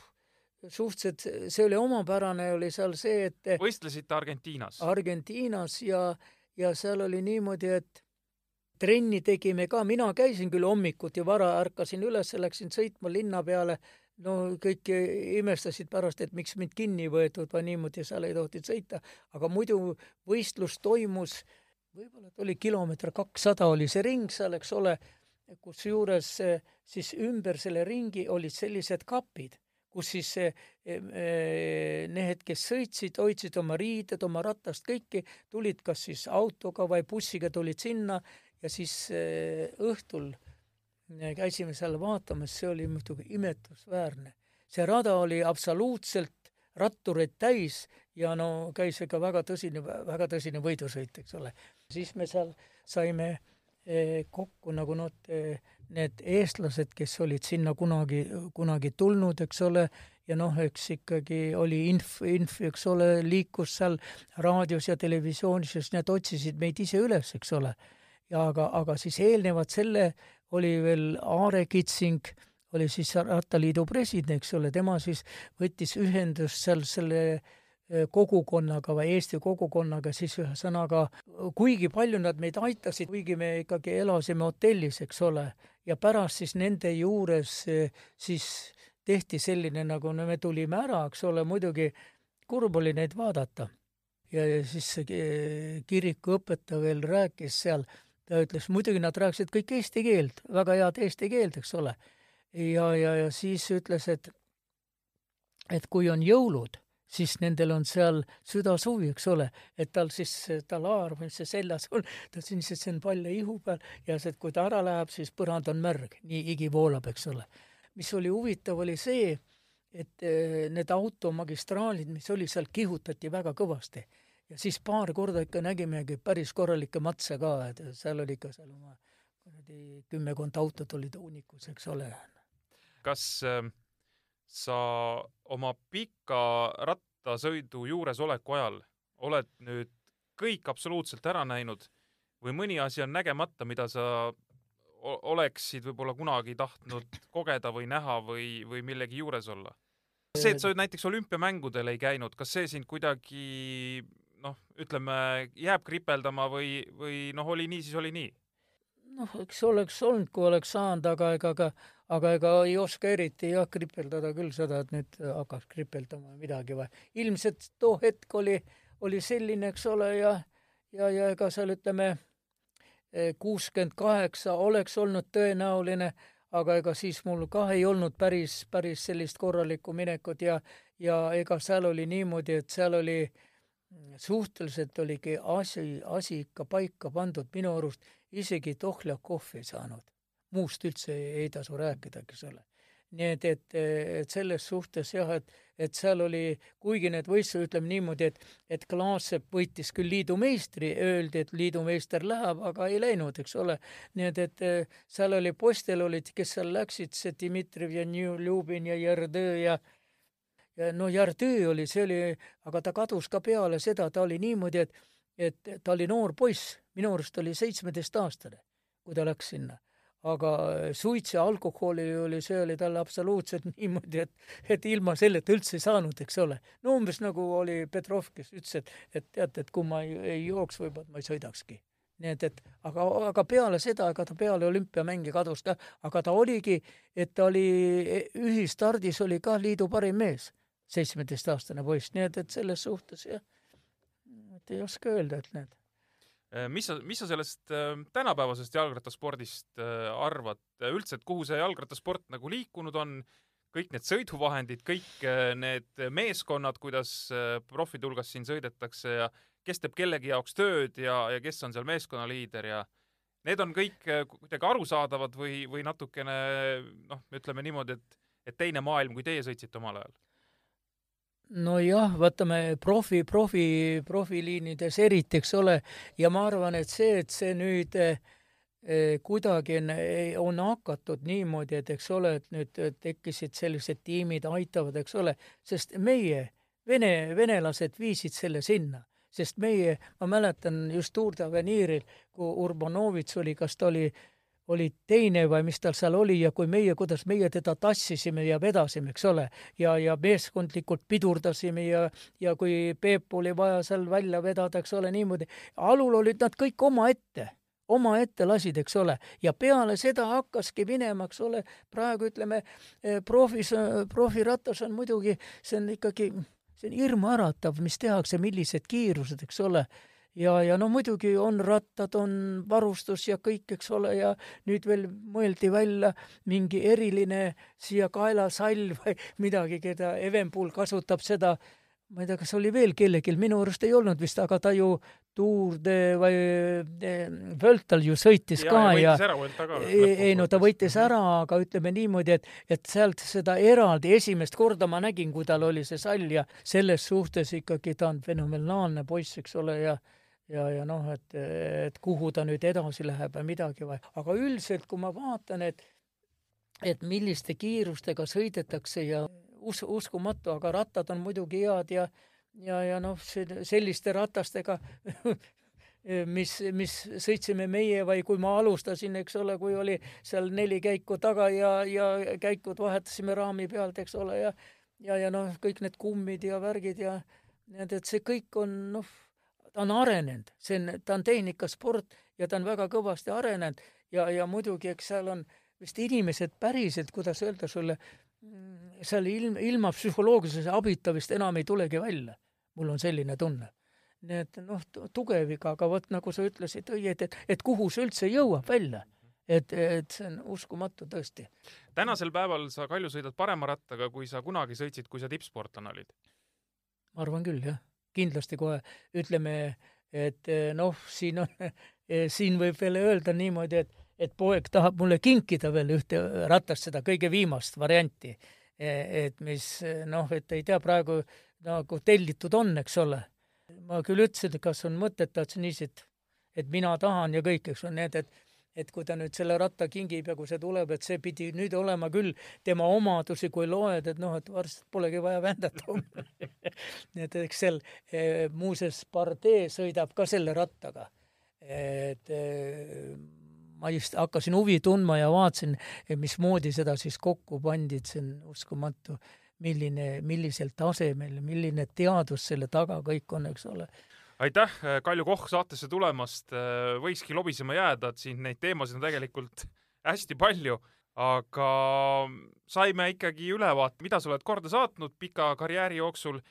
suhteliselt see oli omapärane, oli seal see, et võistlesite Argentiinas? Argentiinas ja ja seal oli niimoodi, et trenni tegime ka, mina käisin küll hommikuti vara, ärkasin üles, läksin sõitma linna peale, no kõik imestasid pärast, et miks mind kinni võetud või niimoodi seal ei tohtinud sõita, aga muidu võistlus toimus, võib-olla ta oli kilomeeter kakssada oli see ring seal, eks ole, kusjuures siis ümber selle ringi olid sellised kapid kus siis need, kes sõitsid, hoidsid oma riided, oma ratast, kõiki, tulid kas siis autoga või bussiga tulid sinna ja siis õhtul käisime seal vaatamas, see oli muidugi imetlusväärne. see rada oli absoluutselt rattureid täis ja no käis ikka väga tõsine, väga tõsine võidusõit, eks ole. siis me seal saime kokku nagu noh, need eestlased, kes olid sinna kunagi, kunagi tulnud, eks ole, ja noh, eks ikkagi oli inf, inf, eks ole, liikus seal raadios ja televisioonis, sest need otsisid meid ise üles, eks ole. ja aga, aga siis eelnevalt selle oli veel Aare Kitsing, oli siis Rattaliidu president, eks ole, tema siis võttis ühendust seal selle eh, kogukonnaga või Eesti kogukonnaga, siis ühesõnaga, kuigi palju nad meid aitasid, kuigi me ikkagi elasime hotellis, eks ole, ja pärast siis nende juures eh, siis tehti selline, nagu no me tulime ära, eks ole, muidugi kurb oli neid vaadata. ja, siis see kirikuõpetaja veel rääkis seal, ta ütles, muidugi nad rääkisid kõik eesti keelt, väga head eesti keelt, eks ole. ja, ja, ja siis ütles, et et kui on jõulud, siis nendel on seal südasuvi, eks ole, et tal siis, tal haar, mis see seljas on, ta siis, see on palja ihu peal ja see, kui ta ära läheb, siis põrand on märg, nii higi voolab, eks ole. mis oli huvitav, oli see, et eh, need automagistraalid, mis oli seal, kihutati väga kõvasti. ja siis paar korda ikka nägimegi päris korralikke matse ka, et seal oli ikka seal oma kuradi kümmekond autot olid hunnikus, eks ole. kas äh, sa oma pika rattasõidu juuresoleku ajal oled nüüd kõik absoluutselt ära näinud või mõni asi on nägemata, mida sa oleksid võib-olla kunagi tahtnud kogeda või näha või, või millegi juures olla? see, et sa näiteks olümpiamängudel ei käinud, kas see sind kuidagi noh, ütleme, jääb kripeldama või, või noh, oli nii, siis oli nii? noh, eks oleks olnud, kui oleks saanud, aga ega ka, aga ega ei oska eriti jah, kripeldada küll seda, et nüüd hakkaks kripeldama midagi või. ilmselt too hetk oli, oli selline, eks ole, ja, ja, ja ega seal ütleme, kuuskümmend kaheksa oleks olnud tõenäoline aga ega siis mul kah ei olnud päris, päris sellist korralikku minekut ja, ja ega seal oli niimoodi, et seal oli suhteliselt oligi asi, asi ikka paika pandud, minu arust isegi Tohľakov ei saanud. Muust üldse ei, tasu rääkida, eks ole nii et, et, et selles suhtes jah, et, et seal oli, kuigi need võistlused, ütleme niimoodi, et, et Klaassepp võitis küll liidu meistri, öeldi, et liidu meister läheb, aga ei läinud, eks ole. nii et, et seal oli, poistel olid, kes seal läksid, see Dmitrijev ja Ljubin ja Jerdõ ja ja no Jerdõ oli, see oli, aga ta kadus ka peale seda, ta oli niimoodi, et et ta oli noor poiss, minu arust oli seitsmeteistaastane, kui ta läks sinna aga suits ja alkoholi oli, see oli talle absoluutselt niimoodi, et, et ilma selleta üldse ei saanud, eks ole. no umbes nagu oli Petrov, kes ütles, et, et teate, et kui ma ei, ei jooks, võib-olla ma ei sõidakski. nii et, et aga, aga peale seda, ega ta peale olümpiamänge kadus ka, aga ta oligi, et ta oli, ühistardis oli ka liidu parim mees, seitsmeteistaastane poiss, nii et, et selles suhtes jah, et ei oska öelda, et näed mis sa, mis sa sellest äh, tänapäevasest jalgrattaspordist äh, arvad? Üldse, et kuhu see jalgrattasport nagu liikunud on, kõik need sõiduvahendid, kõik need meeskonnad, kuidas profide hulgas siin sõidetakse ja kes teeb kellegi jaoks tööd ja, ja kes on seal meeskonnaliider ja need on kõik kuidagi arusaadavad või, või natukene noh, ütleme niimoodi, et, et teine maailm, kui teie sõitsite omal ajal nojah, vaatame profi, profi, profiliinides eriti, eks ole, ja ma arvan, et see, et see nüüd eh, kuidagi on, on hakatud niimoodi, et eks ole, et nüüd tekkisid sellised tiimid, aitavad, eks ole, sest meie, vene, venelased viisid selle sinna. Sest meie, ma mäletan just Tour d'Aveniril, kui Urbanovitš oli, kas ta oli oli teine või mis tal seal oli ja kui meie, kuidas meie teda tassisime ja vedasime, eks ole, ja, ja meeskondlikult pidurdasime ja, ja kui Peep oli vaja seal välja vedada, eks ole, niimoodi, alul olid nad kõik omaette omaette lasid, eks ole, ja peale seda hakkaski minema, eks ole, praegu ütleme, eh, profis, profiratas on muidugi, see on ikkagi, see on hirmuäratav, mis tehakse, millised kiirused, eks ole ja, ja no muidugi on rattad, on varustus ja kõik, eks ole, ja nüüd veel mõeldi välja mingi eriline siia kaelasall või midagi, keda Evenpool kasutab seda, ma ei tea, kas oli veel kellelgi, minu arust ei olnud vist, aga ta ju Tour de või Völtal ju sõitis ja, ka ja, ja ei, ei no ta võitis ära, aga ütleme niimoodi, et, et sealt seda eraldi esimest korda ma nägin, kui tal oli see sall ja selles suhtes ikkagi ta on fenomenaalne poiss, eks ole, ja ja, ja noh, et, et kuhu ta nüüd edasi läheb või midagi või, aga üldiselt, kui ma vaatan, et et milliste kiirustega sõidetakse ja us-, uskumatu, aga rattad on muidugi head ja ja, ja noh, selliste ratastega mis, mis sõitsime meie või kui ma alustasin, eks ole, kui oli seal neli käiku taga ja, ja käikud vahetasime raami pealt, eks ole, ja ja, ja noh, kõik need kummid ja värgid ja need, et see kõik on noh, ta on arenenud, see on, ta on tehnikasport ja ta on väga kõvasti arenenud ja, ja muidugi, eks seal on vist inimesed päriselt, kuidas öelda sulle, mm, seal ilm, ilma psühholoogilise abita vist enam ei tulegi välja. mul on selline tunne. nii et noh, tugev iga, aga vot nagu sa ütlesid õieti, et, et kuhu see üldse jõuab välja et, et see on uskumatu tõesti. tänasel päeval sa, Kalju, sõidad parema rattaga, kui sa kunagi sõitsid, kui sa tippsportlane olid? ma arvan küll, jah. Kindlasti kohe ütleme, et noh, siin on, siin võib veel öelda niimoodi, et, et poeg tahab mulle kinkida veel ühte ratast, seda kõige viimast varianti. et mis noh, et ei tea praegu nagu tellitud on, eks ole. ma küll ütlesin, et kas on mõtet, ta ütles niiviisi, et, et mina tahan ja kõik, eks ole, nii et, et et kui ta nüüd selle ratta kingib ja kui see tuleb, et see pidi nüüd olema küll tema omadusi, kui loed, et noh, et varsti polegi vaja vändata nii et eks seal e, muuseas Pardee sõidab ka selle rattaga. et e, ma just hakkasin huvi tundma ja vaatasin, mismoodi seda siis kokku pandi, et see on uskumatu, milline, millisel tasemel, milline teadus selle taga kõik on, eks ole aitäh, äh, Kalju Koch saatesse tulemast. Äh, võikski lobisema jääda, et siin neid teemasid on tegelikult hästi palju, aga saime ikkagi ülevaate, mida sa oled korda saatnud pika karjääri jooksul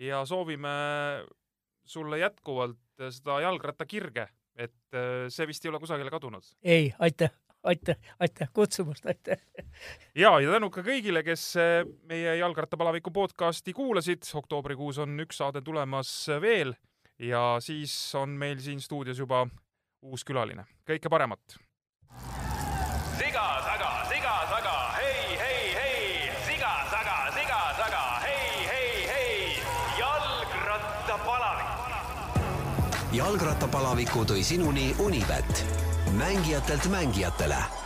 ja soovime sulle jätkuvalt seda jalgrattakirge, et äh, see vist ei ole kusagile kadunud. ei, aitäh aitäh, aitäh kutsumast, aitäh! ja, ja tänu ka kõigile, kes meie Jalgrattapalaviku podcasti kuulasid. oktoobrikuus on üks saade tulemas veel ja siis on meil siin stuudios juba uus külaline. kõike paremat! siga taga, siga taga, hei, hei, hei, siga taga, siga taga, hei, hei, hei, jalgrattapalavik. jalgrattapalaviku tõi sinuni Unibet, mängijatelt mängijatele